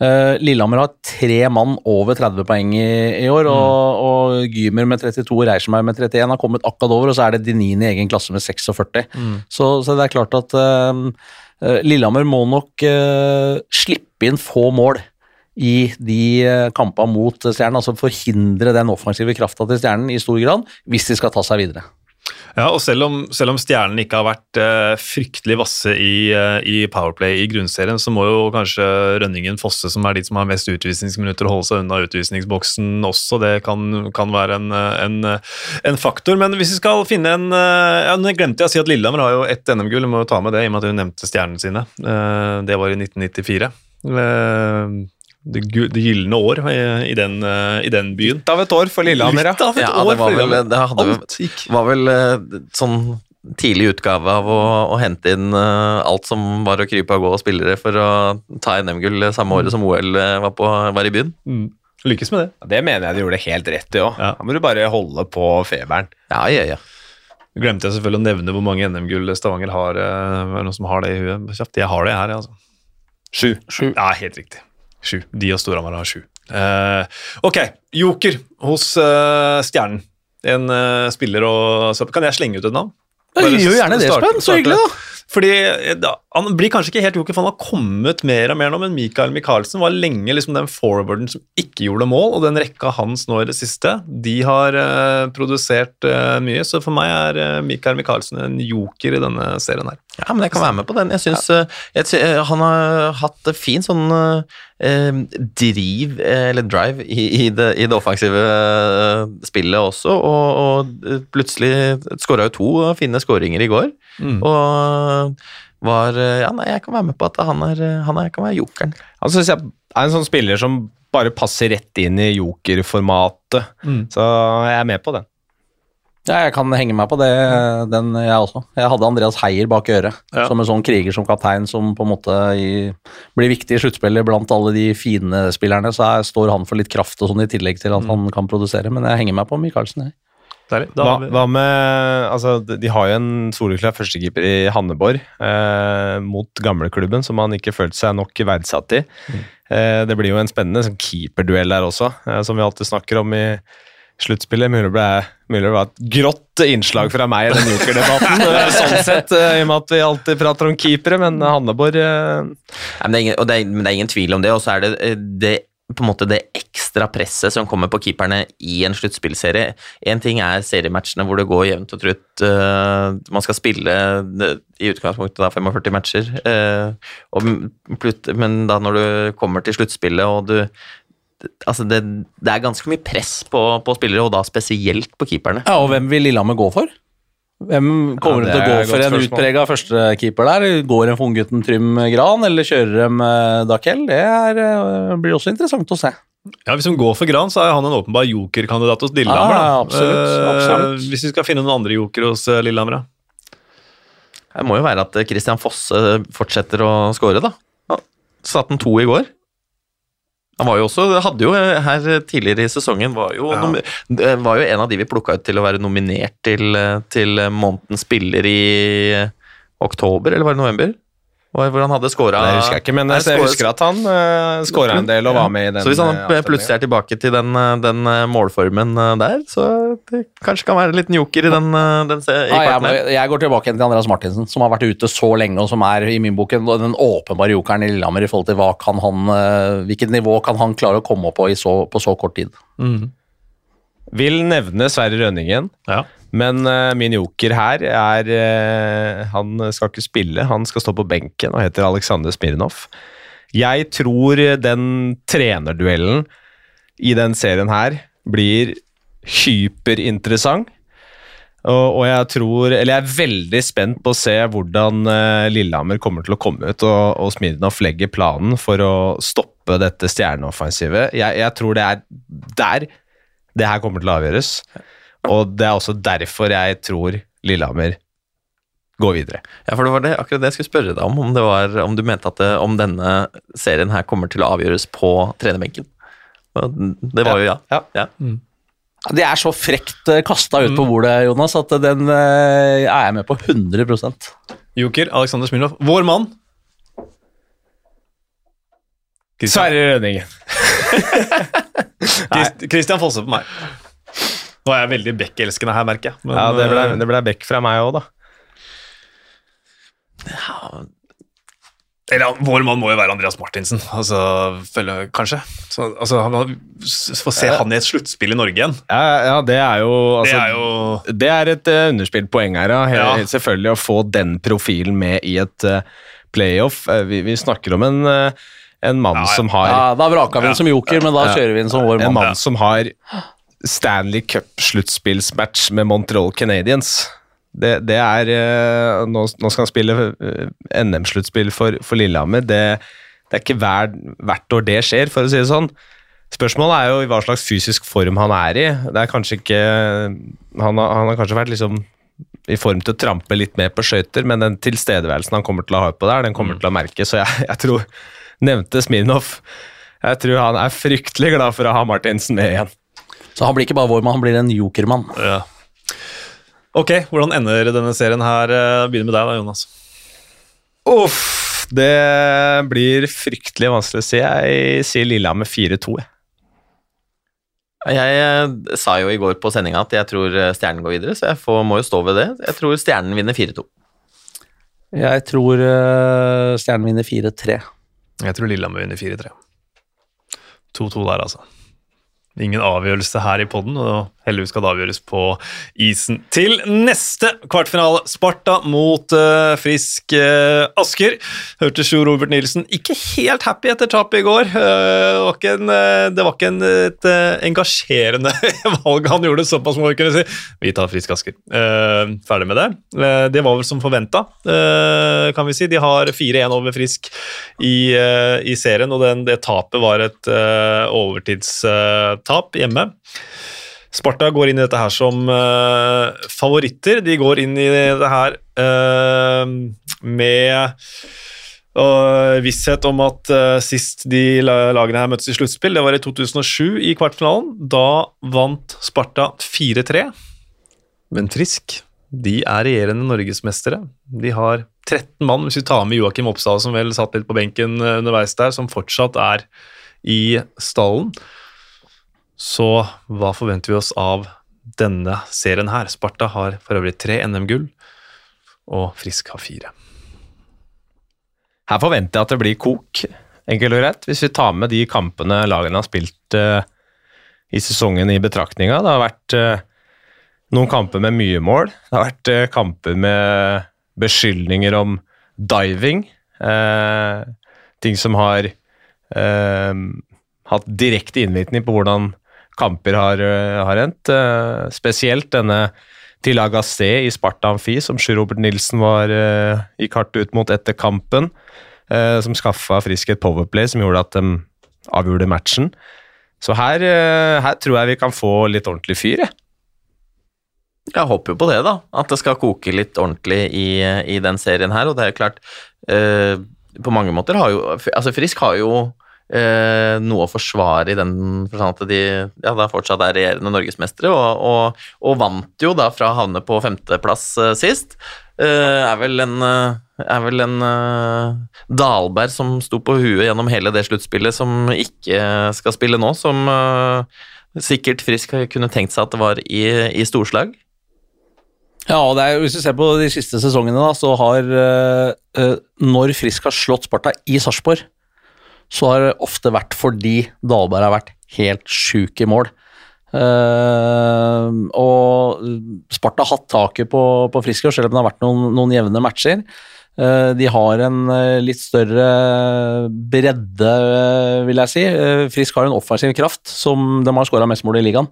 Eh, Lillehammer har tre mann over 30 poeng i, i år, og, og Gymer med 32 og Reichenberg med 31 har kommet akkurat over, og så er det Dinini i egen klasse med 46. Så, så det er klart at eh, Lillehammer må nok eh, slippe inn få mål i de eh, kampene mot Stjernen, altså forhindre den offensive krafta til Stjernen i stor grad, hvis de skal ta seg videre. Ja, og selv om, selv om Stjernen ikke har vært eh, fryktelig vasse i, eh, i Powerplay i grunnserien, så må jo kanskje Rønningen Fosse, som er de som har mest utvisningsminutter, holde seg unna utvisningsboksen også. Det kan, kan være en, en, en faktor. Men hvis vi skal finne en eh, ja, Nå glemte jeg å si at Lillehammer har jo ett NM-gull, jeg må jo ta med det i og med at hun nevnte stjernene sine. Eh, Det var i 1994. Eh, Det, det gylne år i, i, den, eh, i den byen. Litt av et år for Lillehammer, ja. Litt av et Ja, år det var for vel, det hadde, Alt var vel eh, sånn tidlig utgave av å, å hente inn uh, alt som var å krype og gå og spillere for å ta NM-gull samme året som OL eh, var, på, var i byen. Mm. Lykkes med det. Det mener jeg de gjorde helt rett i òg. Ja. Da må du bare holde på feberen. Ja, ja, ja. Glemte jeg selvfølgelig å nevne hvor mange NM-gull Stavanger har. eh, Er det noen som har det i huet? Jeg har det her, jeg, altså. Sju. Ja, helt riktig. Sju. De og Storhamar har sju. Uh, ok, Joker hos uh, Stjernen. En uh, spiller og så Kan jeg slenge ut et navn? Bare gjør gjerne det, Spen. Espen. Så hyggelig, da. Fordi da, Han blir kanskje ikke helt joker, for han har kommet mer og mer nå, men Mikael Michaelsen var lenge liksom den forwarden som ikke gjorde mål, og den rekka hans nå i det siste, de har produsert mye, så for meg er Mikael Michaelsen en joker i denne serien her. Ja, men jeg kan være med på den. Jeg synes ja. jeg, eh, Han har hatt fin sånn eh, driv, eh, eller drive, i, i, det, i det offensive eh, spillet også, og, og eh, plutselig skåra jo to fine skåringer i går. Og var eh, Ja, nei, jeg kan være med på at han er, eh, han er, kan være jokeren. Han syns jeg er en sånn spiller som bare passer rett inn i jokerformatet. Mm. Så jeg er med på den. Ja, jeg kan henge meg på det, den jeg også. Jeg hadde Andreas Heier bak øret, Ja. som en sånn kriger som kaptein som på en måte i, blir viktig i sluttspillet blant alle de fine spillerne. Så jeg, står han for litt kraft og sånn, i tillegg til at han kan produsere. Men jeg henger meg på Michaelsen. Da Hva, hva med Altså, de har jo en soleklar førstekeeper i Hanneborg eh, mot gamleklubben, som han ikke følte seg nok verdsatt i. Eh, det blir jo en spennende sånn keeperduell der også, eh, som vi alltid snakker om i sluttspillet. Mulig det var et grått innslag fra meg i den jokerdebatten, [LAUGHS] eh, sånn sett, eh, i og med at vi alltid prater om keepere, men Hanneborg eh, men, det ingen, det er, men det er ingen tvil om det, og så er det, eh, det på en måte det ekstra presset som kommer på keeperne i en sluttspillserie. Én ting er seriematchene hvor det går jevnt og trutt. eh, man skal spille i utgangspunktet da 45 matcher, eh, men da når du kommer til sluttspillet og du Altså, det, det er ganske mye press på, på spillere, og da spesielt på keeperne. Ja, og hvem vil Lillehammer gå for? Hvem kommer Ja, de til å gå for en utprega førstekeeper der? Går en for unggutten Trym Gran, eller kjører de eh, Dakel? Det er, eh, blir også interessant å se. Ja, Hvis de går for Gran, så er han en åpenbar jokerkandidat hos Lillehammer. Ja, da. absolutt, Eh, absolutt. Hvis vi skal finne noen andre jokere hos eh, Lillehammer, da. Det må jo være at Christian Fosse fortsetter å skåre, da. Satt han to i går. Han var jo også, hadde jo her tidligere i sesongen var jo, Ja. nomi- var jo en av de vi plukka ut til å være nominert til, til månedens spiller i oktober, eller var det november? Hvor han hadde scora Det husker jeg ikke, men jeg, jeg husker at han uh, scora en del og var med i den. Så hvis han eh, plutselig er tilbake til den, eh, den eh, målformen eh, der, så det kanskje kan være en liten joker i den, eh, den se, i Ja, jeg, jeg går tilbake til Andreas Martinsen, som har vært ute så lenge, og som er i min bok en- den åpenbare jokeren i Lillehammer i forhold til hva kan han, eh, hvilket nivå kan han klare å komme opp på i så, på så kort tid. Vil nevne Sverre Rønningen. Ja. Men uh, min joker her er uh, Han skal ikke spille, han skal stå på benken og heter Aleksandr Smirnov. Jeg tror den trenerduellen i den serien her blir hyperinteressant. Og, og jeg tror Eller jeg er veldig spent på å se hvordan uh, Lillehammer kommer til å komme ut, og, og Smirnov legger planen for å stoppe dette stjerneoffensivet. Jeg, jeg tror det er der det her kommer til å avgjøres. Og det er også derfor jeg tror Lillehammer går videre. Ja, for det var det, akkurat det jeg skulle spørre deg om, om, det var, om du mente at det, om denne serien her kommer til å avgjøres på trenerbenken. Det var jo ja. Ja. ja. Det er så frekt kasta ut på bordet, Jonas, at den eh, er jeg med på 100% Joker, Alexander Smirnov. Vår mann. Sverre Rønningen. [LAUGHS] Kristian Christian Fosse på meg. Nå er jeg veldig Beck-elskende her, merker jeg. Men, Ja, det ble, eh, det ble Beck fra meg òg, da. Eller Vår mann må jo være Andreas Martinsen, altså, følge, kanskje. Så, altså, han Få se han i et sluttspill i Norge igjen. Ja, ja, det er jo Det altså, er jo Det er et uh, underspilt poeng her, ja. He- Ja. Selvfølgelig å få den profilen med i et uh, playoff. Vi, vi snakker om en, uh, en mann Ja, ja. som har Ja, Da vraka vi den som joker, men da kjører vi den som vår mann. En mann. mann som har Stanley Cup-sluttspillsmatch med Montreal Canadiens. Det, det er eh, nå, nå skal han spille eh, NM-sluttspill for, for Lillehammer. Det, det er ikke hver, hvert år det skjer, for å si det sånn. Spørsmålet er jo i hva slags fysisk form han er i. Det er kanskje ikke Han har, han har kanskje vært liksom i form til å trampe litt mer på skøyter, men den tilstedeværelsen han kommer til å ha på der, den kommer til å merke. Så jeg, jeg tror Nevnte Smirnov. Jeg tror han er fryktelig glad for å ha Martinsen med igjen. Så han blir ikke bare vår mann, han blir en jokermann. ja. Ok, hvordan ender denne serien her? Eh, Begynner med deg da, Jonas. Uff, det blir fryktelig vanskelig å si. Jeg sier Lillehammer 4-2. jeg. Eh, sa jo i går på sendinga at jeg tror eh, Stjernen går videre, så jeg får, må jo stå ved det. Jeg tror Stjernen vinner 4-2. Jeg tror Stjernen vinner 4-3. Jeg tror Lillehammer vinner 4-3. 2-2 der, altså. Ingen avgjørelse her i poden, og heldigvis skal det avgjøres på isen. Til neste kvartfinale. Sparta mot uh, Frisk uh, Asker. Hørte sjo Robert Nilsen ikke helt happy etter tapet i går. Uh, det var en, det var ikke en, et engasjerende [LAUGHS] valg han gjorde, såpass må vi kunne si. Vi tar Frisk Asker. ferdig med det. det var vel som forventa, kan vi si. De har 4-1 over Frisk i, i serien, og den, det tapet var et overtidstap hjemme. Sparta går inn i dette her som uh, favoritter. De går inn i det her uh, med uh, visshet om at sist de lagene her møttes i sluttspill, det var i 2007 i kvartfinalen. Da vant Sparta 4-3. Men Frisk de er regjerende norgesmestere. De har 13 mann, hvis vi tar med Joakim Oppsal, som vel satt litt på benken underveis der, som fortsatt er i stallen. Så hva forventer vi oss av denne serien her? Sparta har for øvrig tre NM-gull, og Frisk har fire. Her forventer jeg at det blir kok, enkelt og greit. Hvis vi tar med de kampene lagene har spilt uh, i sesongen i betraktninga. Det har vært uh, noen kamper med mye mål. Det har vært uh, kamper med beskyldninger om diving. ting som har hatt direkte innvirkning på hvordan kamper har, eh, har endt. Eh, spesielt denne til Agassé i Sparta Amfi, som Sjur Robert Nilsen var, gikk hardt ut mot etter kampen. Som skaffa Frisk et powerplay som gjorde at de avgjorde matchen. Så her, her, tror jeg vi kan få litt ordentlig fyr, jeg. Jeg håper jo på det, da. At det skal koke litt ordentlig i, i den serien her. Og det er jo klart På mange måter har jo Altså, Frisk har jo eh, noe å forsvare i den forstand at de ja, da fortsatt er regjerende norgesmestere, og, og, og, vant jo da fra å havne på femteplass eh, sist. Eh, er vel en, eh, er vel en uh, Dalberg som sto på huet gjennom hele det sluttspillet, som ikke skal spille nå, som uh, sikkert Frisk kunne tenkt seg at det var i, i storslag. Ja, og er, Hvis du ser på de siste sesongene, da, så har uh, Når Frisk har slått Sparta i Sarpsborg, så har det ofte vært fordi Dahlberg har vært helt sjuk i mål. Uh, og Sparta har hatt taket på, på Friskår, selv om det har vært noen, noen jevne matcher. Uh, de har en uh, litt større bredde, vil jeg si. Frisk har en offensiv kraft som de har skåra mest mål i ligaen.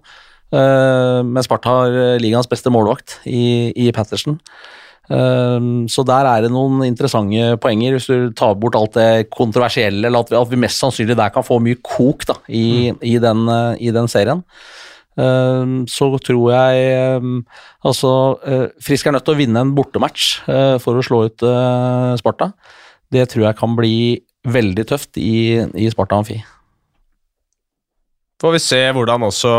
men Sparta har ligaens beste målvakt i, i Patterson. Ehm, så der er det noen interessante poenger, hvis du tar bort alt det kontroversielle, eller at vi, at vi mest sannsynlig der kan få mye kok da, i, mm. i, den, eh, i, den, serien. Ehm, så tror jeg ehm, Altså, eh, Frisk er nødt til å vinne en bortematch eh, for å slå ut Sparta. Det tror jeg kan bli veldig tøft i, i Sparta Amfi. Får vi se hvordan også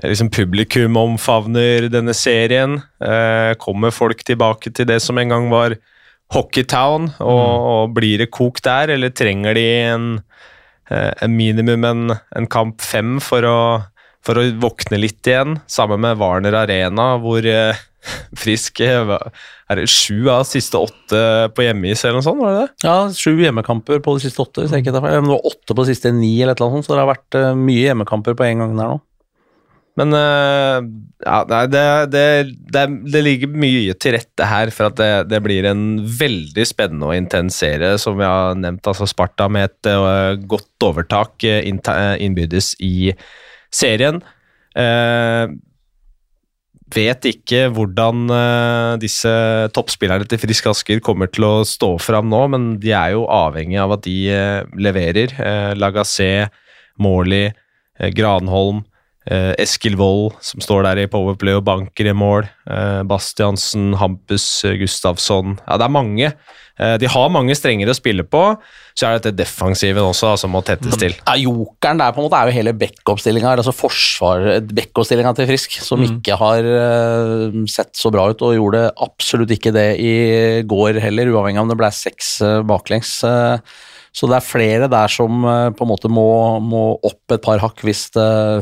liksom publikum omfavner denne serien. Eh, kommer folk tilbake til det som en gang var Hockeytown, og, mm. og blir det kok der, eller trenger de en, eh, en minimum en, en, kamp fem for å, for å våkne litt igjen? Sammen med Warner Arena, hvor eh, [LAUGHS] Frisk Er det sju av siste åtte på hjemmeis, eller noe sånt? var det det? Ja, sju hjemmekamper på de siste åtte. hvis jeg ikke tar feil. Det var åtte på de siste ni, eller et eller annet sånt, så det har vært mye hjemmekamper på en gang der nå. Men uh, ja, nei, det, det, det, det, ligger mye til rette her for at det, blir en veldig spennende og intens serie, som vi har nevnt. altså Sparta med et uh, godt overtak uh, innbyrdes i serien. vet ikke hvordan disse toppspillerne til Frisk Asker kommer til å stå fram nå, men de er jo avhengig av at de leverer. Lagassé, Morley, Granholm Uh, Eskil Wold, som står der i powerplay og banker i mål. Eh, Bastiansen, Hampus uh, Gustavsson Ja, det er mange. de har mange strenger å spille på. Så er det dette defensiven også som må tettes til. Ja, Jokeren der på en måte er jo hele backup-stillinga altså back til Frisk, som mm. ikke har sett så bra ut, og gjorde absolutt ikke det i går heller, uavhengig av om det ble seks baklengs. Så det er flere der som eh, på en måte må, må opp et par hakk hvis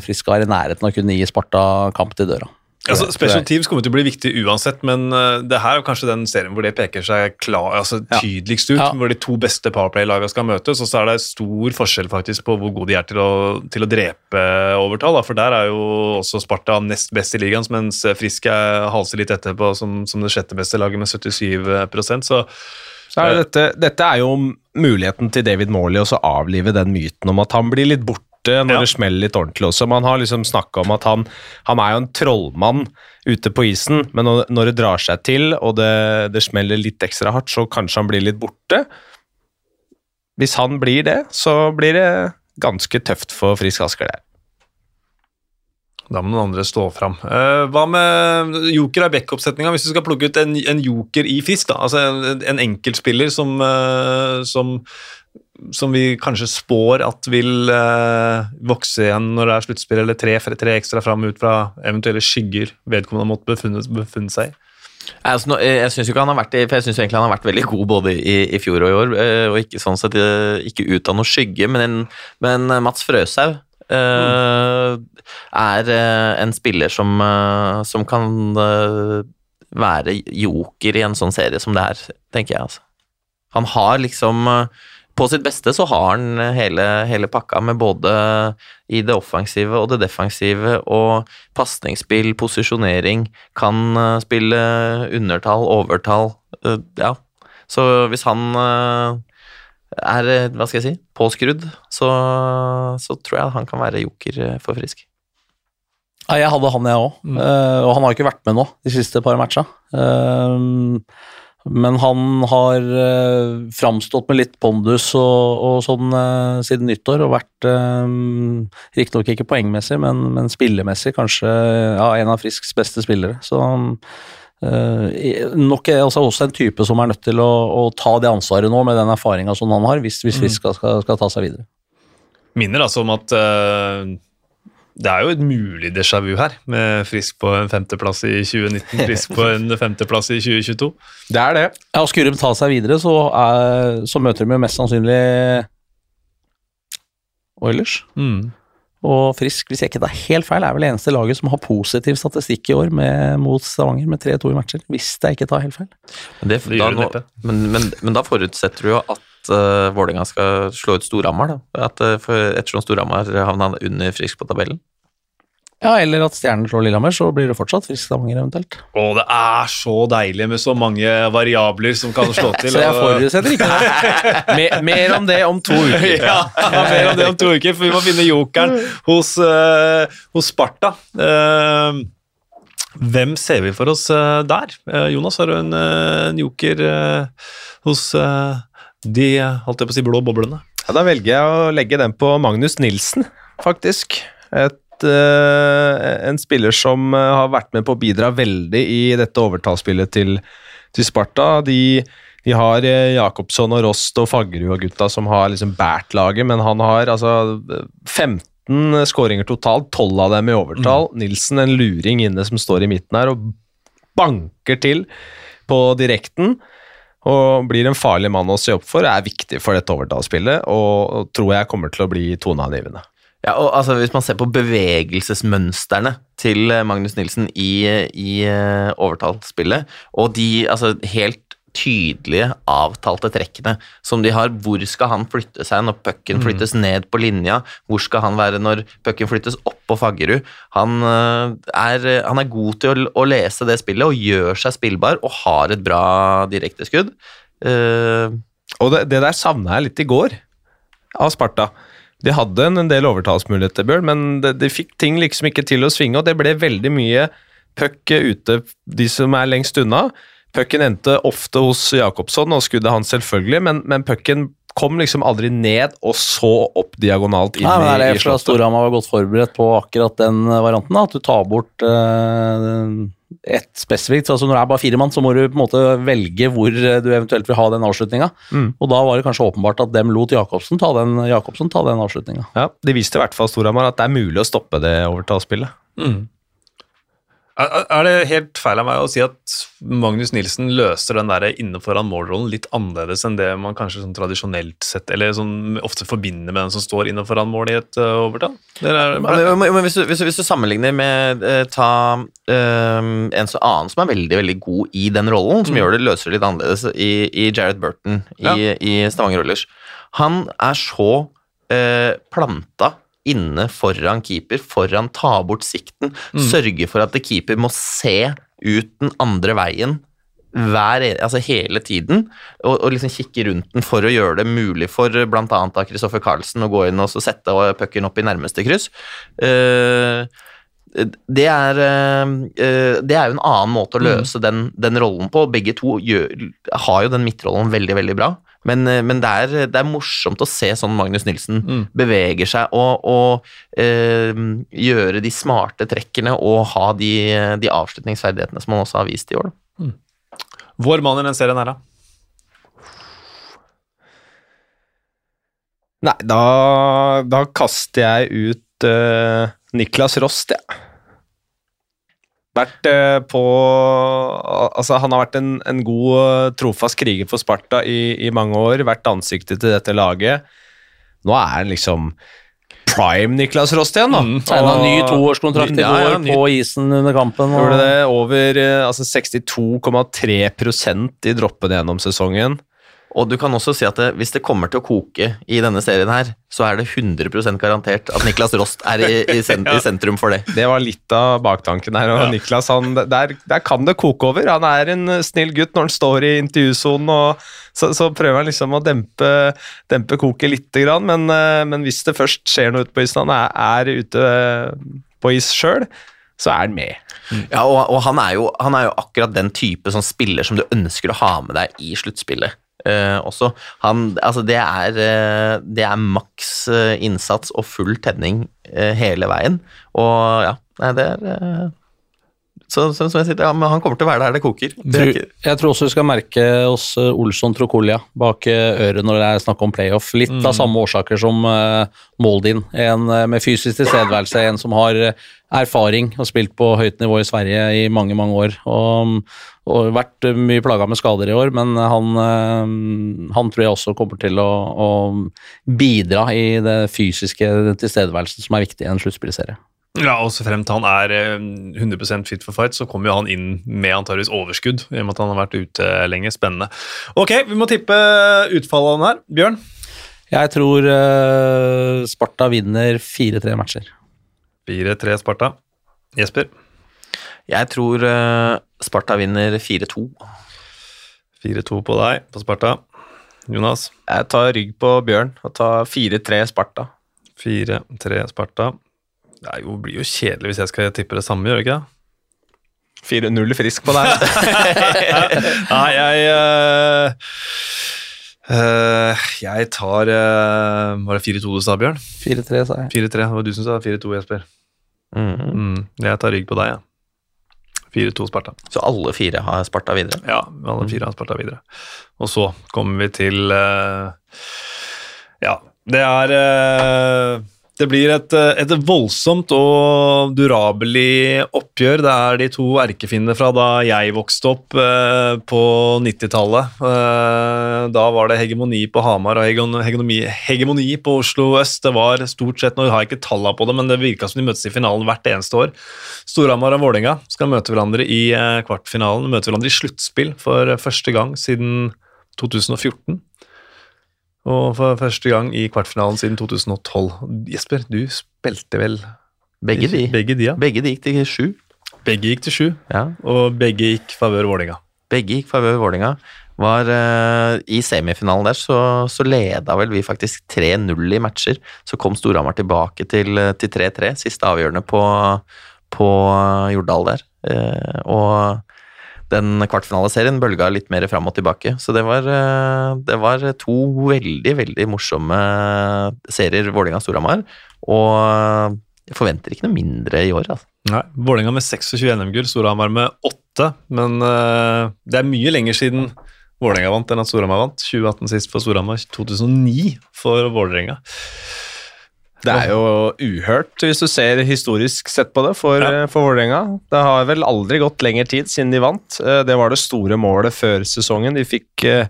Frisk er i nærheten av å kunne gi Sparta kamp til døra. Altså, special teams kommer til å bli viktig uansett, men uh, det her er kanskje den serien hvor det peker seg klar, altså, tydeligst ut. Ja. Hvor de to beste Powerplay-lagene skal møtes, og så er det stor forskjell faktisk på hvor gode de er til å, til å drepe overtall. Da. For der er jo også Sparta nest best i ligaen, mens Frisk er halser litt etterpå som, som det sjette beste laget med 77% så Så er det dette, dette er jo muligheten til David Morley å avlive den myten om at han blir litt borte når Ja. det smeller litt ordentlig også. Man har liksom snakka om at han, han er jo en trollmann ute på isen, men når, når det drar seg til og det, det smeller litt ekstra hardt, så kanskje han blir litt borte. Hvis han blir det, så blir det ganske tøft for Frisk Asker der. Da må noen andre stå fram. Uh, hva med joker i backup-setninga, hvis du skal plukke ut en, en joker i fisk? da, altså En, en enkeltspiller som, uh, som, som vi kanskje spår at vil uh, vokse igjen når det er sluttspill, eller tre, tre ekstra fram ut fra eventuelle skygger vedkommende måtte befunnet, befunnet seg i. Altså, jeg synes jo han egentlig han har vært veldig god både i, i fjor og i år, og ikke sånn sett ikke ut av noe skygge, men, men Mats Frøshaug eh, er eh, en spiller som, eh, som kan være joker i en sånn serie som det her, tenker jeg. altså. Han har liksom På sitt beste så har han hele, hele pakka med både i det offensive og det defensive og pasningsspill, posisjonering, kan spille undertall, overtall. ja. Så hvis han er, eh, hva skal jeg si, påskrudd, så, så tror jeg han kan være joker eh, for Frisk. Ja, jeg hadde han, jeg òg. og han har ikke vært med nå de siste par matcha. Uh, men han har uh, framstått med litt pondus og, og sånn uh, siden nyttår, og vært uh, riktignok ikke poengmessig, men, men spillemessig kanskje ja, en av Frisks beste spillere. Så uh, i- nok er altså også en type som er nødt til å, å ta det ansvaret nå, med den erfaringa som han har, hvis, hvis Frisk skal, skal, skal ta seg videre. Minner altså om at uh, det er jo et mulig déjà vu her, med Frisk på en femteplass i 2019, Frisk på en [LAUGHS] femteplass i 2022. Det er det. Ja, og Skulle de ta seg videre, så, er, så møter de jo mest sannsynlig Oilers. Mm. Og Frisk, hvis jeg ikke tar helt feil, er vel det eneste laget som har positiv statistikk i år med, mot Stavanger, med 3-2 i matcher. Hvis jeg ikke tar helt feil. Men, det, Det da, nå, men, men, men da forutsetter du jo at uh, Vålerenga skal slå ut Storhamar, da. At, uh, for ettersom Storhamar havna under Frisk på tabellen. Ja, eller at Stjernen slår Lillehammer, så blir det fortsatt Frisk Stavanger eventuelt. Å, det er så deilig med så mange variabler som kan slå [LAUGHS] til. Så jeg forutsetter ikke det. [LAUGHS] Mer, mer om det om to uker. [LAUGHS] ja, mer om det om to uker, for vi må finne jokeren hos, uh, hos Sparta. Uh, hvem ser vi for oss uh, der? Jonas, har du en, en joker hos de holdt jeg på å si, blå boblene? Ja, da velger jeg å legge den på Magnus Nilsen, faktisk. Et, eh, en spiller som eh, har vært med på å bidra veldig i dette overtallsspillet til, til Sparta. De, de har eh, Jakobsson og Rost og Faggerud og gutta som har liksom båret laget, men han har altså 15 skåringer totalt, 12 av dem i overtall. Nilsen en luring inne som står i midten her og banker til på direkten. Og blir en farlig mann å se opp for, er viktig for dette overtallsspillet, og tror jeg kommer til å bli toneangivende. Ja, og altså Hvis man ser på bevegelsesmønstrene til eh, Magnus Nilsen i, i eh, overtallsspillet, og de altså, helt tydelige, avtalte trekkene som de har Hvor skal han flytte seg når pucken flyttes ned på linja? Hvor skal han være når pucken flyttes opp på Faggerud? Han, eh, er, han er god til å, å lese det spillet og gjør seg spillbar og har et bra direkteskudd. Uh, Og det, det der savna jeg litt i går av Sparta. De hadde en, en del overtalsmuligheter, Bjørn, men de, de fikk ting liksom ikke til å svinge, og det ble veldig mye puck ute, de som er lengst unna. Pucken endte ofte hos Jakobsson, og skuddet hans selvfølgelig, men, men pucken kom liksom aldri ned og så opp diagonalt inn Nei, men i, er i, i. Storhamar var godt forberedt på akkurat den varianten? da? At du tar bort eh, ett spesifikt? altså Når det er bare fire mann, så må du på en måte velge hvor du eventuelt vil ha den avslutninga. Mm. Og da var det kanskje åpenbart at dem lot Jakobsen ta den, Jacobsen ta den avslutninga. Ja, De viste i hvert fall Storhamar at det er mulig å stoppe det overtallsspillet. Er er det helt feil av meg å si at Magnus Nilsen løser den der inne foran målrollen litt annerledes enn det man kanskje sånn tradisjonelt sett, eller sånn ofte forbinder med den som står inne foran mål i et uh, overtall? Er, Men, men, men hvis, du, hvis, hvis du sammenligner med uh, ta uh, en så annen som er veldig veldig god i den rollen, som gjør det løser det litt annerledes, i, i Jared Burton i, Ja. i Stavanger Oilers Han er så planta inne foran keeper, foran ta bort sikten, sørge for at keeper må se ut den andre veien hver, altså hele tiden, og, og liksom kikke rundt den for å gjøre det mulig for bl.a. Kristoffer Carlsen å gå inn og så sette pucken opp i nærmeste kryss. Uh, det er, eh, eh, det er jo en annen måte å løse den, den rollen på. Begge to gjør, har jo den midtrollen veldig, veldig bra. Men, eh, men det, er, det er morsomt å se sånn Magnus Nilsen Mm. beveger seg og, og eh, gjøre de smarte trekkene og ha de, de avslutningsferdighetene som han også har vist i år. Da. Vår mann i den serien her, da? Nei, da, da kaster jeg ut uh, Niklas Rost, jeg. Vært eh, på Altså, han har vært en, en god, eh, trofast kriger for Sparta i, i mange år. Vært ansiktet til dette laget. Nå er han liksom prime Niklas Rost igjen, da. Mm. Tegna ny toårskontrakt i Ja, ja, på isen under kampen. og- det over eh, altså 62,3% i droppene gjennom sesongen. Og du kan også si at det, hvis det kommer til å koke i denne serien her, så er det 100% garantert at Niklas Rost er i, i, sen, [LAUGHS] i sentrum for det. Det var litt av baktanken her. Og Niklas, han, der, der kan det koke over. Han er en snill gutt når han står i intervjusonen, og så, så prøver han liksom å dempe, dempe koket lite grann. Men, eh, men hvis det først skjer noe ute på isen, han er, er ute eh, på is sjøl, så er han med. Ja, og, og han, er jo, han er jo akkurat den type sånn spiller som du ønsker å ha med deg i sluttspillet. Eh, også. Han, altså det, er, uh, det er maks uh, innsats og full tenning hele veien. Og ja, nei, det er så, så, som jeg sier, ja, men Han kommer til å være der det koker. Det Tror- Jeg tror også vi skal merke oss Olsson Trokolia bak øret når det er snakk om playoff. Litt av samme årsaker som uh, Moldin. En med fysisk tilstedeværelse, en som har erfaring og spilt på høyt nivå i Sverige i mange, mange år. Og, og vært eh, mye plaga med skader i år, men han, eh, han tror jeg også kommer til å, å bidra i det fysiske tilstedeværelsen som er viktig i en sluttspillserie. Ja, og så frem til han er eh, 100% fit for fight, så kommer jo han inn med antageligvis overskudd, i og med at han har vært ute lenge. Spennende. Ok, vi må tippe utfallet av den her. Bjørn? Jeg tror eh, Sparta vinner 4-3 matcher. 4-3 Sparta. Jesper? Jeg tror eh, Sparta vinner 4-2. 4-2 på deg, på Sparta. Jonas? Jeg tar rygg på Bjørn og tar 4-3 Sparta. 4-3 Sparta. Det er jo, blir jo kjedelig hvis jeg skal tippe det samme, gjør det ikke det? 4-0 frisk på deg. [LAUGHS] Nei, jeg uh, eh, Jeg tar uh, Var det 4-2 du sa, Bjørn? 4-3, sa jeg. 4-3. Det var du som sa 4-2, Jesper. Mhm. Mm, jeg tar rygg på deg, jeg. Ja. 4-2 Sparta. Så alle fire har Sparta videre. Ja, alle fire har Sparta videre. Og så kommer vi til eh, Ja, det er eh, Det blir et, eh, et voldsomt og durabelig oppgjør. Det er de to erkefiendene fra da jeg vokste opp eh, på 90-tallet. Eh, da var det hegemoni på Hamar og hegemoni, hegemoni, på Oslo øst. Det var stort sett, Nå har jeg ikke tallene på det, men det virka som de møtes i finalen hvert eneste år. Storhamar og Vålerenga skal møte hverandre i eh, kvartfinalen. Møte hverandre i sluttspill for første gang siden 2014. Og for første gang i kvartfinalen siden 2012. Jesper, du spilte vel Begge de. Begge de, ja. Begge de gikk til sju. Begge gikk til sju, Ja. og begge gikk favør Vålerenga. Begge gikk favør Vålinga. Var, eh, I semifinalen der så, så leda vel vi faktisk 3-0 i matcher. Så kom Storhamar tilbake til 3-3, til siste avgjørende på, på Jordal der. Uh, og den kvartfinaleserien bølga litt mer fram og tilbake. Så det var, eh, det var to veldig, veldig morsomme serier, Vålinga-Storhamar. Og jeg forventer ikke noe mindre i år, altså. Nei, Vålerenga med 26 NM-gull, Storhamar med 8. Men uh, det er mye lenger siden Vålerenga vant enn at Storhamar vant. 2018 sist for Storhamar, 2009 for Vålerenga. Det er jo uhørt, hvis du ser historisk sett på det, for, Ja. for Vålerenga. Det har vel aldri gått lengre tid siden de vant. Eh, Det var det store målet før sesongen. De fikk eh,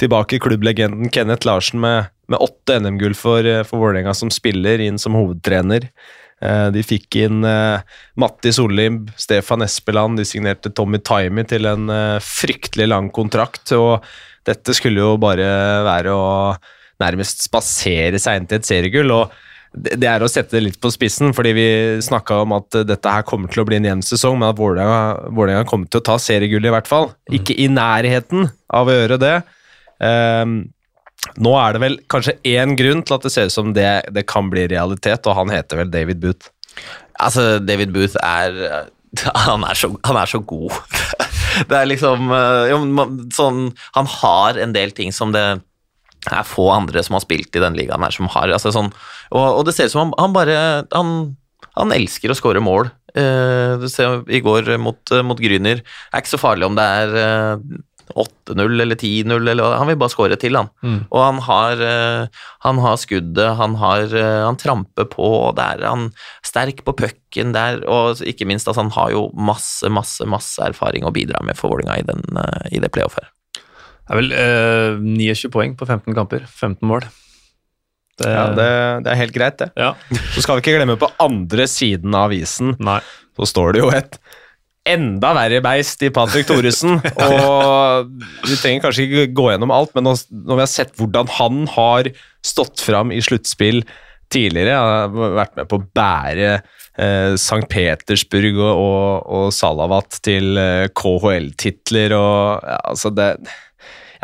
tilbake klubblegenden Kenneth Larsen med, med åtte NM-gull for, eh, for Vålerenga som spiller, inn som hovedtrener. Eh, De fikk inn uh, Matti Sollimb, Stefan Espeland, de signerte Tommy Taimi til en uh, fryktelig lang kontrakt. og Dette skulle jo bare være å nærmest spasere seg inn til et seriegull. og det er å sette det litt på spissen, fordi vi snakka om at dette her kommer til å bli en jevn sesong, men at Vålerenga kommer til å ta seriegullet, i hvert fall. Ikke i nærheten av å gjøre det. Um, nå er det vel kanskje én grunn til at det ser ut som det, det kan bli realitet, og han heter vel David Booth. Altså, David Booth er [LAUGHS] Han er så, han er så god. [LAUGHS] Det er liksom eh, jo, sånn Han har en del ting som det er få andre som har spilt i den ligaen her som har. Altså sånn, og, og det ser ut som han, han bare han, han elsker å skåre mål. Eh, du ser i går mot, mot Gryner. Det er ikke så farlig om det er eh, 8-0 eller 10-0, eller han vil bare skåre til, han. Og han har, eh, han har skuddet, han, har, eh, han tramper på, og det er han sterk på pucken der, og ikke minst altså, han har jo masse, masse, masse erfaring å bidra med for Vålerenga i, den, eh, i det playoffet. Det er vel eh, 29 poeng på 15 kamper. 15 mål. Det, Ja, det, det er helt greit, det. ja. Så skal vi ikke glemme på andre siden av avisen, Nei. så står det jo et enda verre beist i Patrick Thoresen. [LAUGHS] og vi trenger kanskje ikke gå gjennom alt, men når vi har sett hvordan han har stått fram i sluttspill tidligere, han har vært med på å bære eh, St. Petersburg og, og, og Salavat til eh, KHL-titler og ja, altså det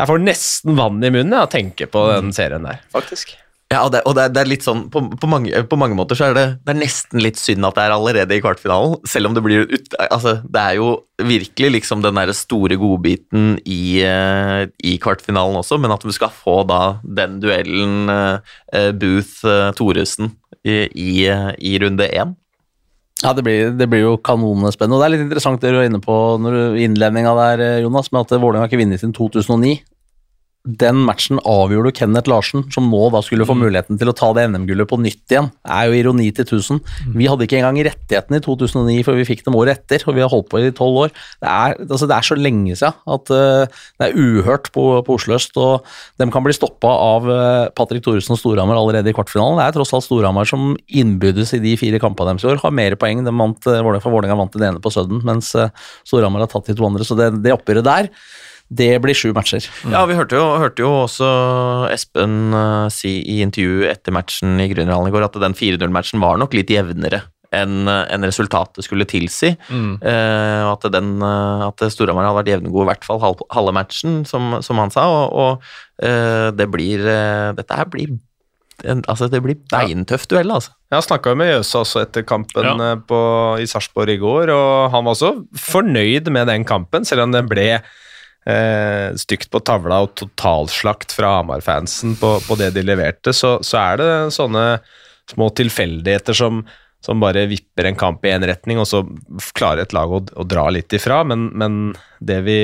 Jeg får nesten vann i munnen av å tenke på den serien der, faktisk. Ja, og det, og det, det er litt sånn, på, på, mange, på mange måter så er det, det er nesten litt synd at det er allerede i kvartfinalen, selv om det blir ut, altså, Det er jo virkelig liksom den der store godbiten i, eh, i kvartfinalen også, men at vi skal få da den duellen uh, Booth-Thoresen i, i, i runde én. Ja, det blir, det blir jo kanonspennende. Og det er litt interessant det du er inne på når du innledninga der, eh, Jonas, med at Vålerenga har ikke vunnet siden 2009. Den matchen avgjorde Kenneth Larsen, som nå da skulle få muligheten til å ta det NM-gullet på nytt igjen. Det er jo ironi til 1000. Vi hadde ikke engang rettighetene i 2009, for vi fikk dem året etter, og vi har holdt på i tolv år. Det er, altså, det er så lenge siden at uh, det er uhørt på, på Oslo øst, og de kan bli stoppa av uh, Patrick Thoresen og Storhamar allerede i kvartfinalen. Det er tross alt Storhamar som innbydes i de fire kampene deres i år, har mer poeng. De vant, uh, Vålerenga- for Vålerenga vant den ene på Sudden, mens uh, Storhamar har tatt de to andre, så det, det oppgjøret der, det blir sju matcher. Ja, vi hørte jo, hørte jo også Espen uh, si i intervju etter matchen i Grünerhallen i går at den 4-0-matchen var nok litt jevnere enn en resultatet skulle tilsi. Mm. Eh, at, den, eh, at Storhamar hadde vært jevngod i hvert fall halv, halve matchen, som, som han sa. Og, og eh, det blir eh, Dette her blir en, altså det blir beintøff duell, altså. Jeg snakka med Jøse også etter kampen Ja. eh, på, i Sarpsborg i går, og han var også fornøyd med den kampen, selv om den ble eh, stygt på tavla og totalslakt fra Hamar-fansen på, på det de leverte, så, så er det sånne små tilfeldigheter som, som bare vipper en kamp i én retning, og så klarer et lag å, å dra litt ifra, men, men det, vi,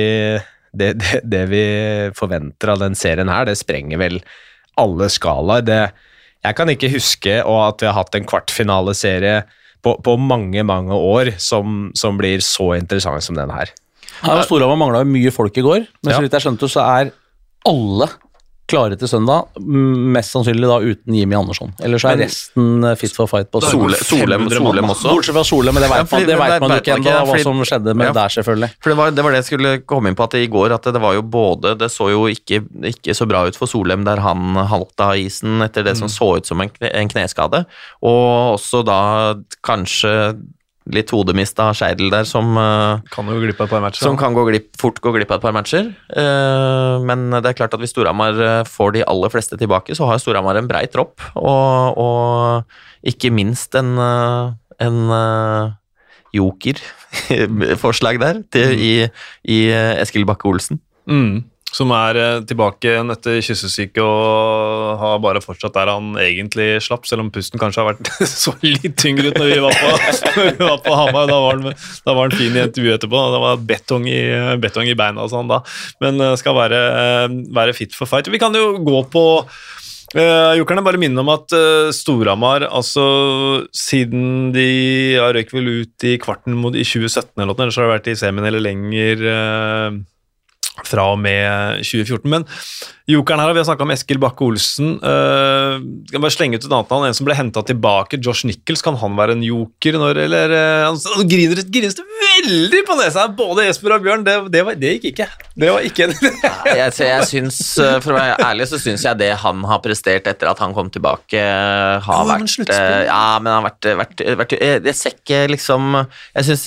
det, det, det vi forventer av den serien her, det sprenger vel alle skalaer. Jeg kan ikke huske at vi har hatt en kvartfinaleserie på, på mange, mange år som, som blir så interessant som denne her. Ja, Storhamar mangla mye folk i går, men Ja. så vidt jeg skjønte, så er alle klare til søndag. Mest sannsynlig da uten Jimmy Andersson. Ellers så er Men- resten eh, fit for fight på Sole, søndag. Solem, Solem også. Bortsett fra Solem, men det Ja, vet man, det vet man jo ikke ennå, hva som skjedde med Ja. der, selvfølgelig. For det var, det var det jeg skulle komme inn på, at i går at det var jo både Det så jo ikke, ikke så bra ut for Solem der han halta av isen etter det som så ut som en, en kneskade, og også da kanskje litt hodemist av Skeidel der som eh, Kan jo glippe et par matcher. som kan gå glipp, fort gå glipp av et par matcher. Eh, men det er klart at hvis Storhamar eh, får de aller fleste tilbake, så har Storhamar en brei tropp, og, og ikke minst en, en jokerforslag der til, i, i eh, Eskil Bakke-Olsen. Mm. Som er eh, tilbake igjen etter kyssesyke og har bare fortsatt der han egentlig slapp, selv om pusten kanskje har vært [LAUGHS] så litt tyngre ut når vi var på, [LAUGHS] var på Hamar. Da var, han, da var han fin i intervjuet etterpå. Det var betong i, betong i beina og sånn da. Men eh, skal være, eh, være fit for fight. Vi kan jo gå på Uh, Jokerne bare minne om at uh, Storhamar, altså siden de ja, røyk vel ut i kvarten mot, i 2017 eller noe, ellers har det vært i semien eller lenger uh, fra og med 2014. Men jokeren her, vi har snakka om Eskil Bakke-Olsen. Uh, skal bare slenge ut et annet navn, en som ble henta tilbake. Josh Nichols, kan han være en joker når Eller uh, Han griner, grines veldig på nesa, både Jesper og Bjørn. Det, det, var, det gikk ikke. Det var ikke jeg, jeg syns, eh, For å være ærlig, så syns jeg det han har prestert etter at han kom tilbake, har Ja, vært. Ja, men han har vært, vært, vært Jeg, jeg ser ikke liksom Jeg syns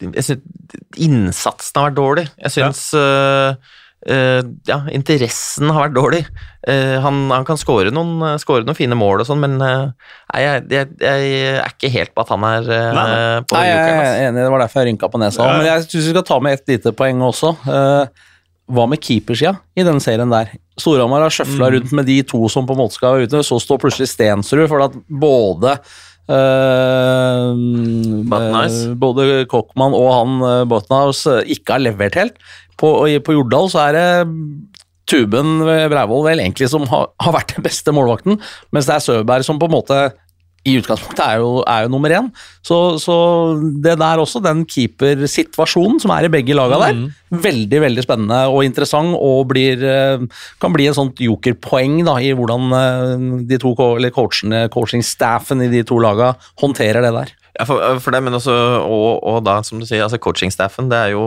jeg synes innsatsen har vært dårlig. Jeg syns øh, Uh, ja, interessen har vært dårlig. Uh, han, han kan skåre noen, score noen fine mål og sånn, men uh, jeg, jeg, jeg er ikke helt på at han er Nei, nei. på Nei, jeg er enig, det var derfor jeg rynka på nesa. Ja. Men jeg syns vi skal ta med et lite poeng også. Eh, hva med keepersida i denne serien der? Storhamar har sjøfla rundt med de to som på en måte skal være ute, så står plutselig Stensrud for at både eh, eh, både Kochman og han uh, Botnice ikke har levert helt. På, på Jordal så er det Tuben ved Breivoll vel egentlig som har, har vært den beste målvakten, mens det er Søberg som på en måte i utgangspunktet er jo, er jo nummer én. Så, så det der også, den keepersituasjonen som er i begge laga der, veldig veldig spennende og interessant, og blir, eh, kan bli en sånt jokerpoeng da, i hvordan eh, de to eller coachene, coachingstaffen i de to laga håndterer det der. Ja, for, for det, men også, og, og da, som du sier, altså coachingstaffen, det er jo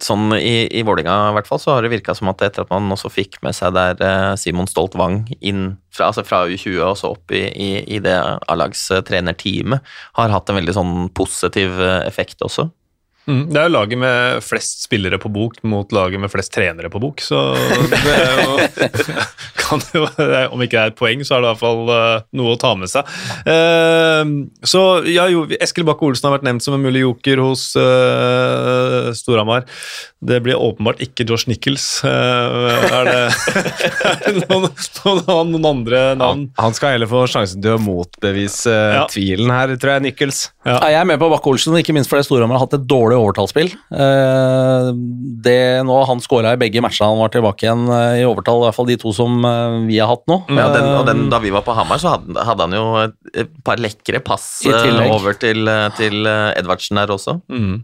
sånn i, i Vålerenga i hvert fall, så har det virka som at etter at man også fikk med seg der eh, Simon Stolt Wang inn fra, altså fra U20 og så opp i, i, i det A-lagstrenerteamet, har hatt en veldig sånn positiv eh, effekt også. Mm, det er jo laget med flest spillere på bok mot laget med flest trenere på bok, så det er jo, [LAUGHS] kan jo det Om ikke det er et poeng, så er det i hvert fall eh, noe å ta med seg. Eh, så ja, jo, Eskil Bakke-Olsen har vært nevnt som en mulig joker hos uh, Storhamar. Det blir åpenbart ikke Josh Nichols. Er, det, [LAUGHS] er det noen, noen, noen andre navn? Han, han skal heller få sjansen til å motbevise Ja. tvilen her, tror jeg, Nichols. Ja. Ja, jeg er med på Bakke-Olsen, ikke minst fordi Storhamar har hatt et dårlig overtallsspill. Eh, Det nå Han skåra i begge matchene han var tilbake igjen eh, i overtall, i hvert fall de to som eh, vi har hatt nå. Ja, den, og den, da vi var på Hamar, så hadde, hadde han jo et, par lekre pass over til, til Edvardsen der også. Mm.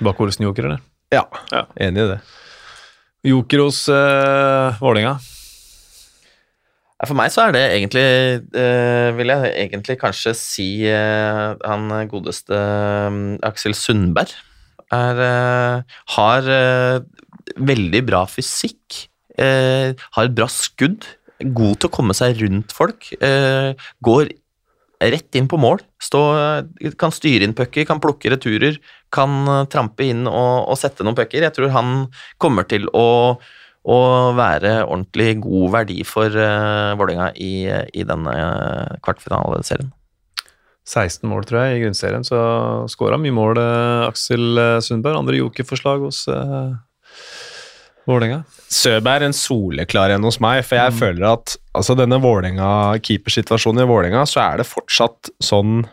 Bakke-Olsen-joker, eller? Ja, Ja. enig i det. Joker hos uh, Vålerenga. For meg så er det egentlig eh, Vil jeg egentlig kanskje si eh, han godeste eh, Aksel Sundberg er, eh, har eh, veldig bra fysikk. eh, har bra skudd. God til å komme seg rundt folk. eh, går rett inn på mål. Stå, kan styre inn pucker, kan plukke returer. Kan trampe inn og, og sette noen pucker. Jeg tror han kommer til å å være ordentlig god verdi for uh, Vålerenga i, i denne eh, kvartfinaleserien. 16 mål, tror jeg, i grunnserien, så skåra mye mål, uh, Aksel Sundberg. Andre jokerforslag hos uh, Vålerenga. Søberg er en soleklar en hos meg, for jeg føler at altså denne Vålinga, keepersituasjonen i Vålerenga, så er det fortsatt sånn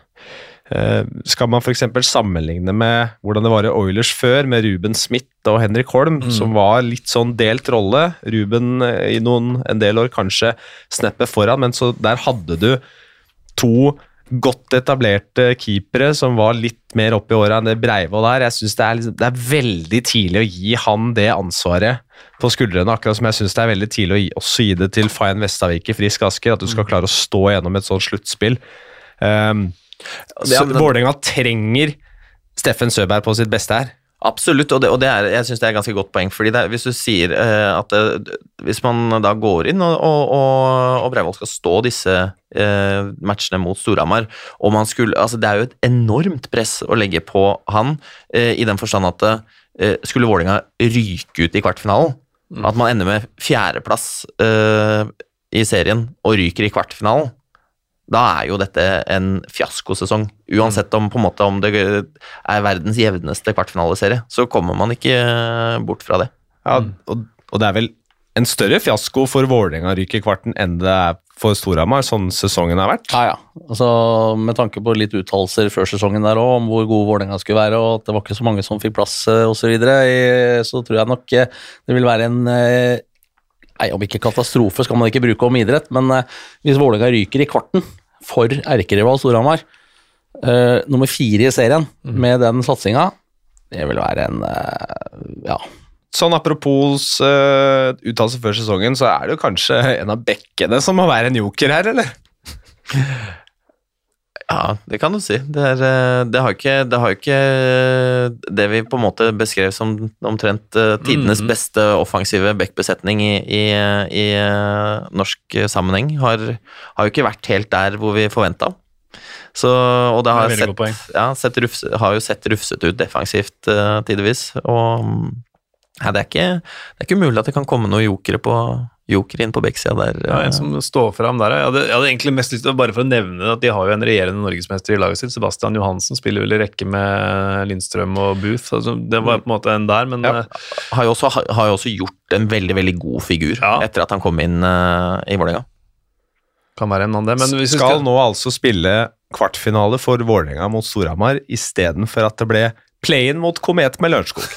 Skal man f.eks. sammenligne med hvordan det var i Oilers før, med Ruben Smith og Henrik Holm, som var litt sånn delt rolle. Ruben eh, i noen, en del år kanskje sneppet foran, men så der hadde du to godt etablerte keepere som var litt mer opp i åra enn det Breivoll er. Jeg synes det, er liksom, det er veldig tidlig å gi han det ansvaret på skuldrene, akkurat som jeg syns det er veldig tidlig å gi, også gi det til Fayen Vestavik i Frisk Asker, at du skal klare å stå gjennom et sånt sluttspill. Um, så Vålerenga trenger Steffen Søberg på sitt beste her. Absolutt, og det, og det er, jeg syns det er ganske godt poeng. fordi det, Hvis du sier uh, at det, hvis man da går inn og, og, og, Breivoll skal stå disse uh, matchene mot Storhamar og man skulle, altså Det er jo et enormt press å legge på han, uh, i den forstand at eh, skulle Vålerenga ryke ut i kvartfinalen, at man ender med fjerdeplass eh, i serien og ryker i kvartfinalen, da er jo dette en fiaskosesong. Uansett om, på en måte, om det er verdens jevneste kvartfinaleserie, så kommer man ikke eh, bort fra det. Ja, og, og det er vel en større fiasko for Vålerenga å ryke i kvarten enn det er for Storhamar, sånn sesongen har vært. Ja, ja. Altså, med tanke på litt uttalelser før sesongen der òg, om hvor god Vålerenga skulle være, og at det var ikke så mange som fikk plass eh, osv., så, videre, så tror jeg nok eh, det vil være en eh, Nei, Om ikke katastrofe skal man ikke bruke om idrett, men eh, hvis Vålerenga ryker i kvarten for erkerival Storhamar, eh, nummer fire i serien med den satsinga, det vil være en eh, Ja. Sånn apropos uh, uttalelse før sesongen, så er det jo kanskje en av bekkene som må være en joker her, eller? [LAUGHS] Ja, det kan du si. Det, er, eh, det, har ikke, det har jo ikke det vi på en måte beskrev som omtrent eh, tidenes Mhm. beste offensive backbesetning i, i, i eh, norsk sammenheng, har, har jo ikke vært helt der hvor vi forventa. Så, og det har, Det sett, ja, sett rufse, har jo sett rufsete ut defensivt tidvis. Og ja, det, er ikke, det er ikke umulig at det kan komme noen jokere på joker inn på backsida der. Ja, eh. en som står fram der. Jeg hadde, jeg hadde egentlig mest lyst til, bare for å nevne at de har jo en regjerende norgesmester i laget sitt. Sebastian Johansen spiller vel i rekke med Lindstrøm og Booth. Altså, det var på en måte en der, men Ja. eh, har jo også, har jo også gjort en veldig veldig god figur Ja. etter at han kom inn uh, i Vålerenga. kan være en annen det. Men vi skal nå altså spille kvartfinale for Vålerenga mot Storhamar istedenfor at det ble play-in mot Komet med Lørenskog. [LAUGHS]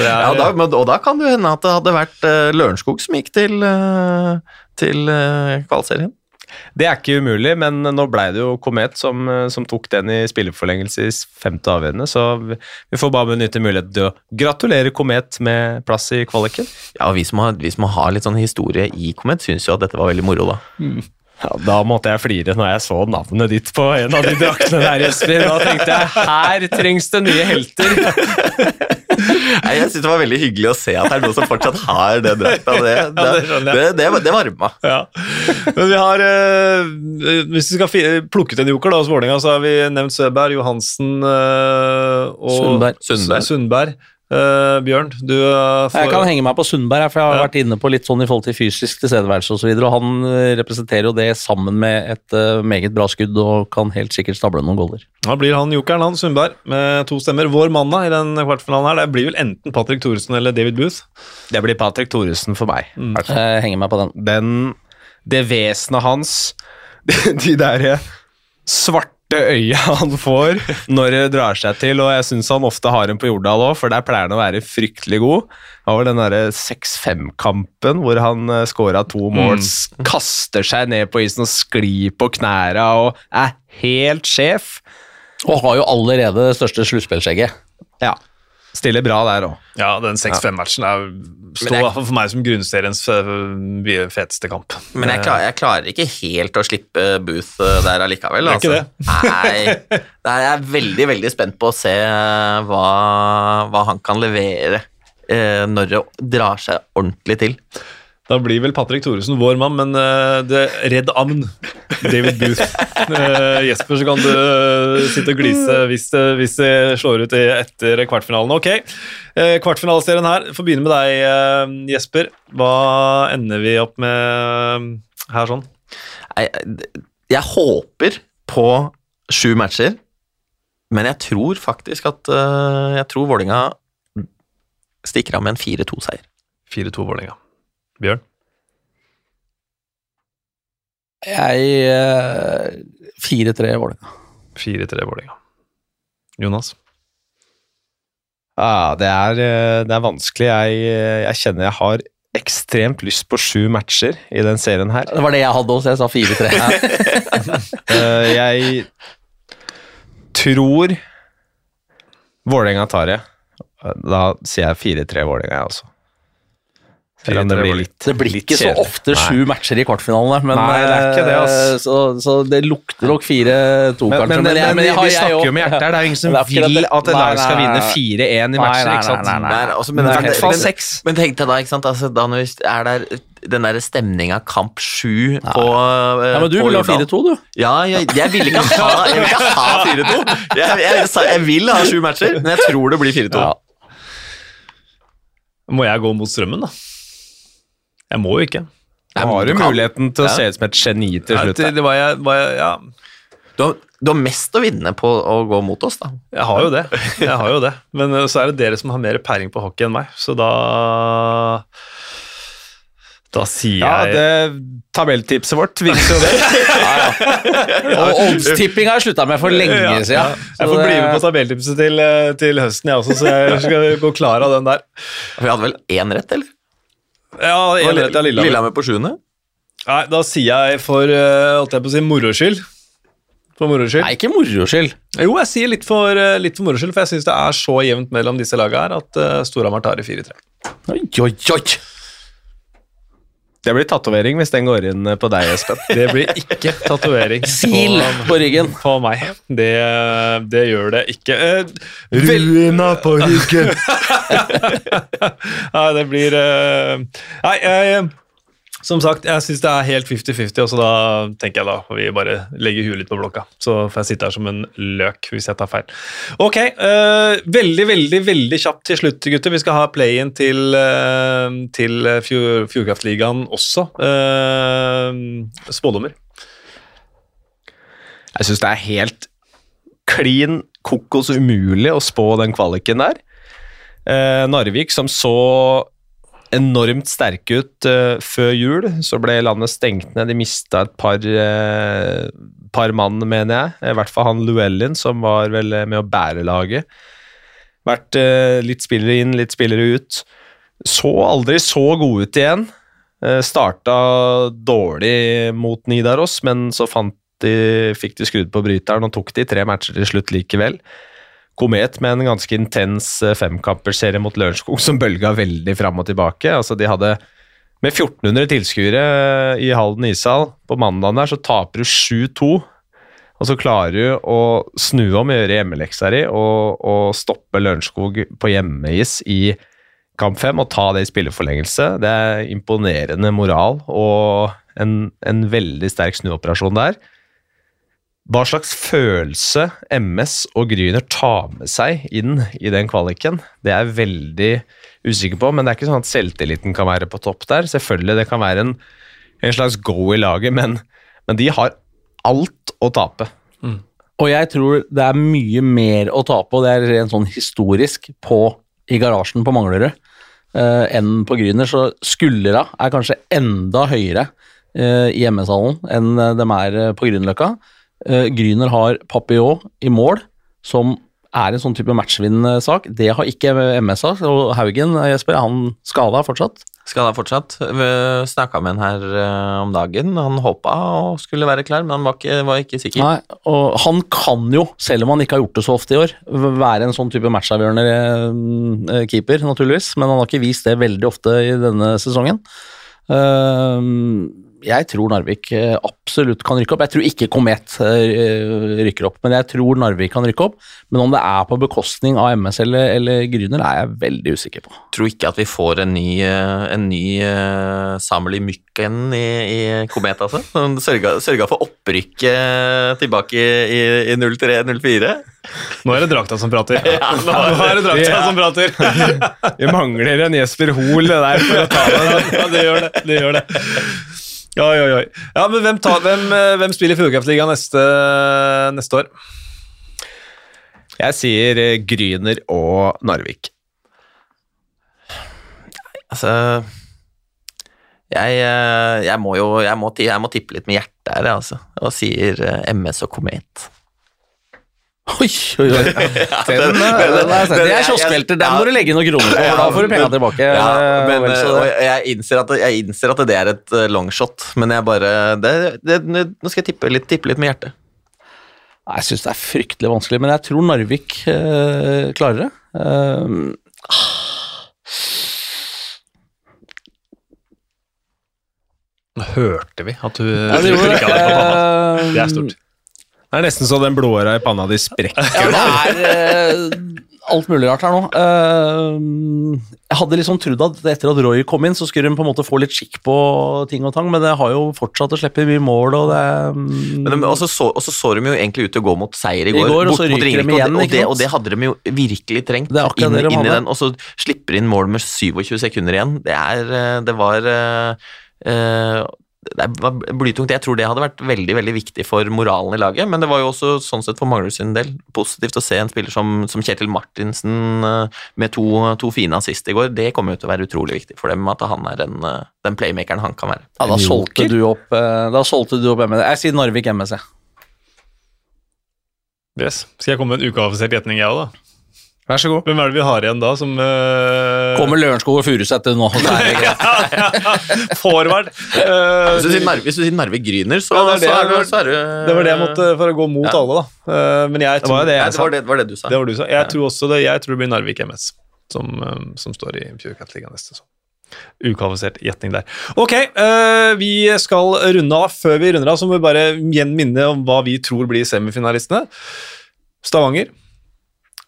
Ja, da, men, og da kan det jo hende at det hadde vært uh, Lørenskog som gikk til, uh, til uh, kvalserien. Det er ikke umulig, men nå ble det jo Komet som, som tok den i spilleforlengelse i femte avgjørende, så vi får bare benytte muligheten til å gratulere Komet med plass i kvaliken. Ja, og vi som, har, vi som har litt sånn historie i Komet, syns jo at dette var veldig moro, da. Ja, da måtte jeg flire når jeg så navnet ditt på en av de draktene der, Jesper. Da tenkte jeg her trengs det nye helter. Nei, jeg syns det var veldig hyggelig å se at det er noen som fortsatt har det drakta. Det, det, det det, det, det varma. Ja. Men vi har eh, Hvis vi skal plukke ut en joker da, hos Vålerenga, så har vi nevnt Søberg, Johansen eh, og Sundberg. Sundberg. Sundberg. Eh, Bjørn, du uh, får Jeg kan henge meg på Sundberg, for jeg har Ja. vært inne på litt sånn i forhold til fysisk tilstedeværelse osv. Og, så og han eh, representerer jo det sammen med et uh, meget bra skudd og kan helt sikkert stable noen goller. Da blir han jokeren, han Sundberg, med to stemmer. Vår mann da, i den kvartfinalen her, det blir vel enten Patrick Thoresen eller David Booth. Det blir Patrick Thoresen for meg. Mm. Jeg henger meg på den. den, det vesenet hans, [LAUGHS] de der svarte øya [LAUGHS] han får når det drar seg til, og jeg syns han ofte har en på Jordal òg, for der pleier han å være fryktelig god. Det var den derre 6-5-kampen hvor han uh, scora to mål, mm. kaster seg ned på isen og sklir på knæra og er helt sjef. Og har jo allerede det største sluttspillskjegget. Ja. Stiller bra der òg. Ja, den 6-5-matchen er står i for meg som grunnseriens eh, feteste kamp. Men jeg, klar, jeg klarer ikke helt å slippe Booth eh, der allikevel. Det er ikke altså. Nei. Det er jeg er veldig, veldig spent på å se eh, hva, hva han kan levere eh, når det drar seg ordentlig til. Da blir vel Patrick Thoresen vår mann, men uh, det redd amn. David Booth. Uh, [LAUGHS] Jesper, så kan du uh, sitte og glise hvis, hvis det slår ut i, etter kvartfinalen. Ok, uh, kvartfinaleserien her. Får begynne med deg, eh, Jesper. Hva ender vi opp med her sånn? Jeg, jeg håper på sju matcher, men jeg tror faktisk at eh, Jeg tror Vålinga stikker av med en 4-2-seier. 4-2 Vålerenga. Bjørn? Jeg eh, 4-3 Vålerenga. 4-3 Vålerenga. Jonas? Ja, det er, eh, det er vanskelig. Jeg, eh, jeg kjenner jeg har ekstremt lyst på sju matcher i den serien her. Det var det jeg hadde også, jeg sa 4-3. Eh, jeg tror Vålerenga tar det. Da sier jeg 4-3 Vålerenga, jeg også. Selv om det blir litt Det blir ikke så ofte sju matcher i kvartfinalene, men Nei, det er ikke det, ass. eh, Så, så det lukter nok 4-2, Men, kanskje. men, men, jeg- men jeg vi snakker jo med hjertet her. Det er ingen som vil at et lag skal vinne 4-1 i matcher, ikke sant? nei, nei, nei. Nei, altså, men, I men, hvert fall seks. men tenk deg da, ikke sant? Altså, da når vi er der den der stemninga kamp sju på eh, Ja, men du vil ha 4-2, du. Ja, jeg, jeg vil ikke ha, vil ha 4-2. Jeg, jeg, jeg vil ha sju matcher, men jeg tror det blir 4-2. Ja. Må jeg gå mot strømmen, da? Jeg må jo ikke. Jeg, har du muligheten til å Ja. se ut som et geni til slutt. det, det var jeg, var jeg, ja, Du, har, du har mest å vinne på å gå mot oss, da. jeg har jo det. Jeg har jo det. Men eh, så er det dere som har mer peiling på hockey enn meg, så da Da sier Ja, jeg det tabelltipset vårt viser jo det. [LAUGHS] Og oddstippinga har jeg slutta med for lenge Ja, siden. Jeg får bli med på tabelltipset til, eh, til høsten, jeg også, så jeg skal gå klar av den der. Vi hadde vel én rett, eller? Ja, enighet er Lillehammer. Lillehammer på sjuende? Nei, da sier jeg for eh, holdt jeg på å si moro skyld. For moro skyld. Nei, ikke moro skyld. Jo, jeg sier litt for, eh, litt for moro skyld, for jeg syns det er så jevnt mellom disse lagene her at uh, Storhamar tar i 4-3. Oi, oi, oi. Det blir tatovering hvis den går inn på deg, Espen. [LAUGHS] Det blir ikke tatovering Sil på, på ryggen. på meg. Det, det gjør det ikke. Eh, Ruina på ryggen! [LAUGHS] Nei, det blir eh, Nei, jeg, som sagt, jeg syns det er helt 50-50, og så da tenker jeg da vi bare legge huet litt på blokka. Så får jeg sitte her som en løk hvis jeg tar feil. Ok, eh, veldig, veldig veldig kjapt til slutt, gutter. Vi skal ha play-in til, uh, til Fjordkraftligaen også. Uh, spådommer. Jeg syns det er helt klin kokos umulig å spå den kvaliken der. Narvik, som så enormt sterke ut uh, før jul, så ble landet stengt ned. De mista et par, uh, par mann, mener jeg. I hvert fall han Llewellyn, som var vel med å bære laget. Vært uh, litt spillere inn, litt spillere ut. Så aldri så gode ut igjen. Eh, starta dårlig mot Nidaros, men så fant de, fikk de skrudd på bryteren og tok de tre matcher til slutt likevel. Komet med en ganske intens eh, femkamperserie mot Lørenskog som bølga veldig fram og tilbake. Altså de hadde Med 1400 tilskuere eh, i Halden ishall på mandagen der, så taper du 7-2. Og så klarer du å snu om, gjøre hjemmeleksa di og, og stoppe Lørenskog på hjemmeis i kamp fem og ta det i spilleforlengelse. Det er imponerende moral og en, en veldig sterk snuoperasjon der. Hva slags følelse MS og Gryner tar med seg inn i den kvaliken, det er jeg veldig usikker på, men det er ikke sånn at selvtilliten kan være på topp der. Selvfølgelig, det kan være en, en slags go i laget, men, men de har alt å tape. Og jeg tror det er mye mer å tape, og det er rent sånn historisk, på, i garasjen på Manglerud uh, enn på Gryner. Så skuldra er kanskje enda høyere uh, i MS-hallen enn eh, de er på Grünerløkka. Uh, Gryner har Papillon i mål, som er en sånn type matchvinnende sak. Det har ikke MS av. Og Haugen, eh, Jesper, er han skada fortsatt? Skada fortsatt? Snakka med han her eh, om dagen. Han håpa og skulle være klar, men han var ikke, var ikke sikker. Nei, og han kan jo, selv om han ikke har gjort det så ofte i år, være en sånn type matchavgjørende eh, keeper, naturligvis, men han har ikke vist det veldig ofte i denne sesongen. Ehm, jeg tror Narvik eh, absolutt kan rykke opp. Jeg tror ikke Komet eh, rykker opp, men jeg tror Narvik kan rykke opp. Men om det er på bekostning av MS eller, eller Gryner, er jeg veldig usikker på. Tror ikke at vi får en ny, eh, en ny Samuel i Mykken i, i Komet, altså. Som Sørga, sørga for opprykket tilbake i, i 03-04. Nå er det drakta som prater. [LAUGHS] Ja, nå er det drakta Ja. som prater. [LAUGHS] Vi mangler en Jesper Hoel der for å ta det. ja, det gjør det. det gjør det. Oi, oi, oi. Ja, men hvem, tar, hvem, eh, hvem spiller Fuglekraftligaen neste, neste år? Jeg sier eh, Gryner og Narvik. Altså jeg, eh, jeg må jo jeg må, jeg må tippe litt med hjertet her, altså. Og sier MS og Komet. Oi, oi, oi. Den, den, det er kioskvelter, den må du legge noen kroner på, for da får du penga tilbake. Ja, men, jeg, innser at, jeg innser at det er et eh, longshot, men jeg bare det, det, Nå skal jeg tippe litt, tippe litt med hjertet. Jeg syns det er fryktelig vanskelig, men jeg tror Narvik øh, klarer det. Um, hørte vi at du ja, [LAUGHS] det Det er stort. Det er nesten så den blååra i panna di sprekker. Ja, det er eh, alt mulig rart her nå. Eh, jeg hadde liksom trodd at etter at Roy kom inn, så skulle hun på en måte få litt skikk på ting og tang, men det har jo fortsatt å slippe mye mål, og det mm, Men de, også så så, så de jo egentlig ut til å gå mot seier i går, går, og så bort mot Ringerike, og, det, og, og det hadde de jo virkelig trengt. Det er inn, det de inn i den, Og så slipper de inn mål med 27 sekunder igjen. Det er eh, Det var uh, eh, det var blytungt. Jeg tror det hadde vært veldig veldig viktig for moralen i laget, men det var jo også sånn sett for Manglerud sin del positivt å se en spiller som, som Kjetil Martinsen eh, med to, to fine assist i går. Det kommer jo til å være utrolig viktig for dem at han er den, eh, den playmakeren han kan være. ja, da solgte du opp eh, Da solgte du opp MS. Jeg sier Narvik MS, jeg. Yes. Skal jeg komme med en ukeoffisiell gjetning, jeg òg, da? Vær så god. Hvem er det vi har igjen da som uh, Kommer Lørenskog og Furuseth nå? [LAUGHS] så ja. Forward. Uh, Hvis du sier Narve, hvis du sier Narvik Gryner, så, Ja, det er det så, er så er det var det jeg måtte for å gå mot Ja. alle, da. Uh, men jeg Det var det jeg sa. var det, var det du sa. Det var du sa. Jeg tror også det, jeg tror det blir Narvik MS som, eh, som står i Purcat-ligaen neste sesong. Ukvalifisert gjetning der. Ok, eh, vi skal runde av. Før vi runder av, så må vi bare igjen minne om hva vi tror blir semifinalistene. Stavanger.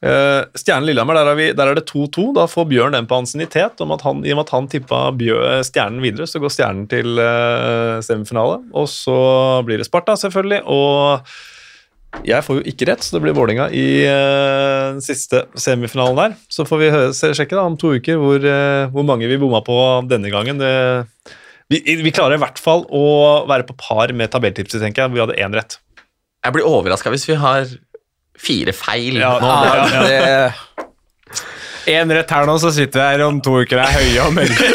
Uh, Stjernen Lillehammer, der er, der er det 2-2. Da får Bjørn den på ansiennitet. I og med at han tippa Stjernen videre, så går Stjernen til uh, semifinale. Og så blir det Sparta, selvfølgelig. Og jeg får jo ikke rett, så det blir Vålinga i eh, den siste semifinalen der. Så får vi sjekke da, om to uker hvor, eh, hvor mange vi bomma på denne gangen. Det, vi, vi klarer i hvert fall å være på par med tabelltipset, tenker jeg. Vi hadde én rett. Jeg blir overraska hvis vi har fire feil Ja, nå. ja, ja. Det, En rett her nå, så sitter vi her om to uker og er høye og mørke.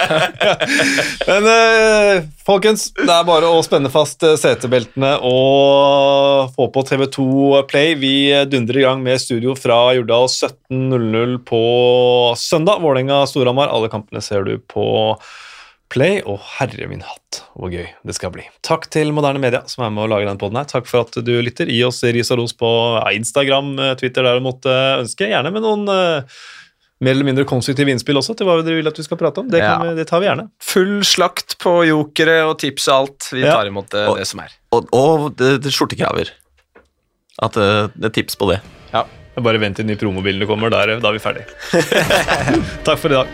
[LAUGHS] Men uh, folkens, det er bare å spenne fast eh, setebeltene og få på TV2 Play. Vi dundrer i gang med studio fra Jordal 17.00 på søndag. Vålerenga-Storhamar. Alle kampene ser du på Play. Og herre min hatt, hvor gøy det skal bli. Takk til Moderne Media som er med å lage den podden her. Takk for at du lytter. Gi oss ris og ros på Instagram, eh, Twitter der du måtte ønske. Gjerne med noen eh, mer eller mindre konstruktive innspill også til hva dere vil at vi skal prate om. Det, kan Ja. vi, det tar vi gjerne. Full slakt på jokere og tips og alt. Vi Ja. tar imot det, Og- det som er. Og, og det, det skjortekraver. At eh, det er tips på det. Ja. Bare vent til den nye promobilen kommer, der, da er vi ferdig. [LAUGHS] Takk for i dag.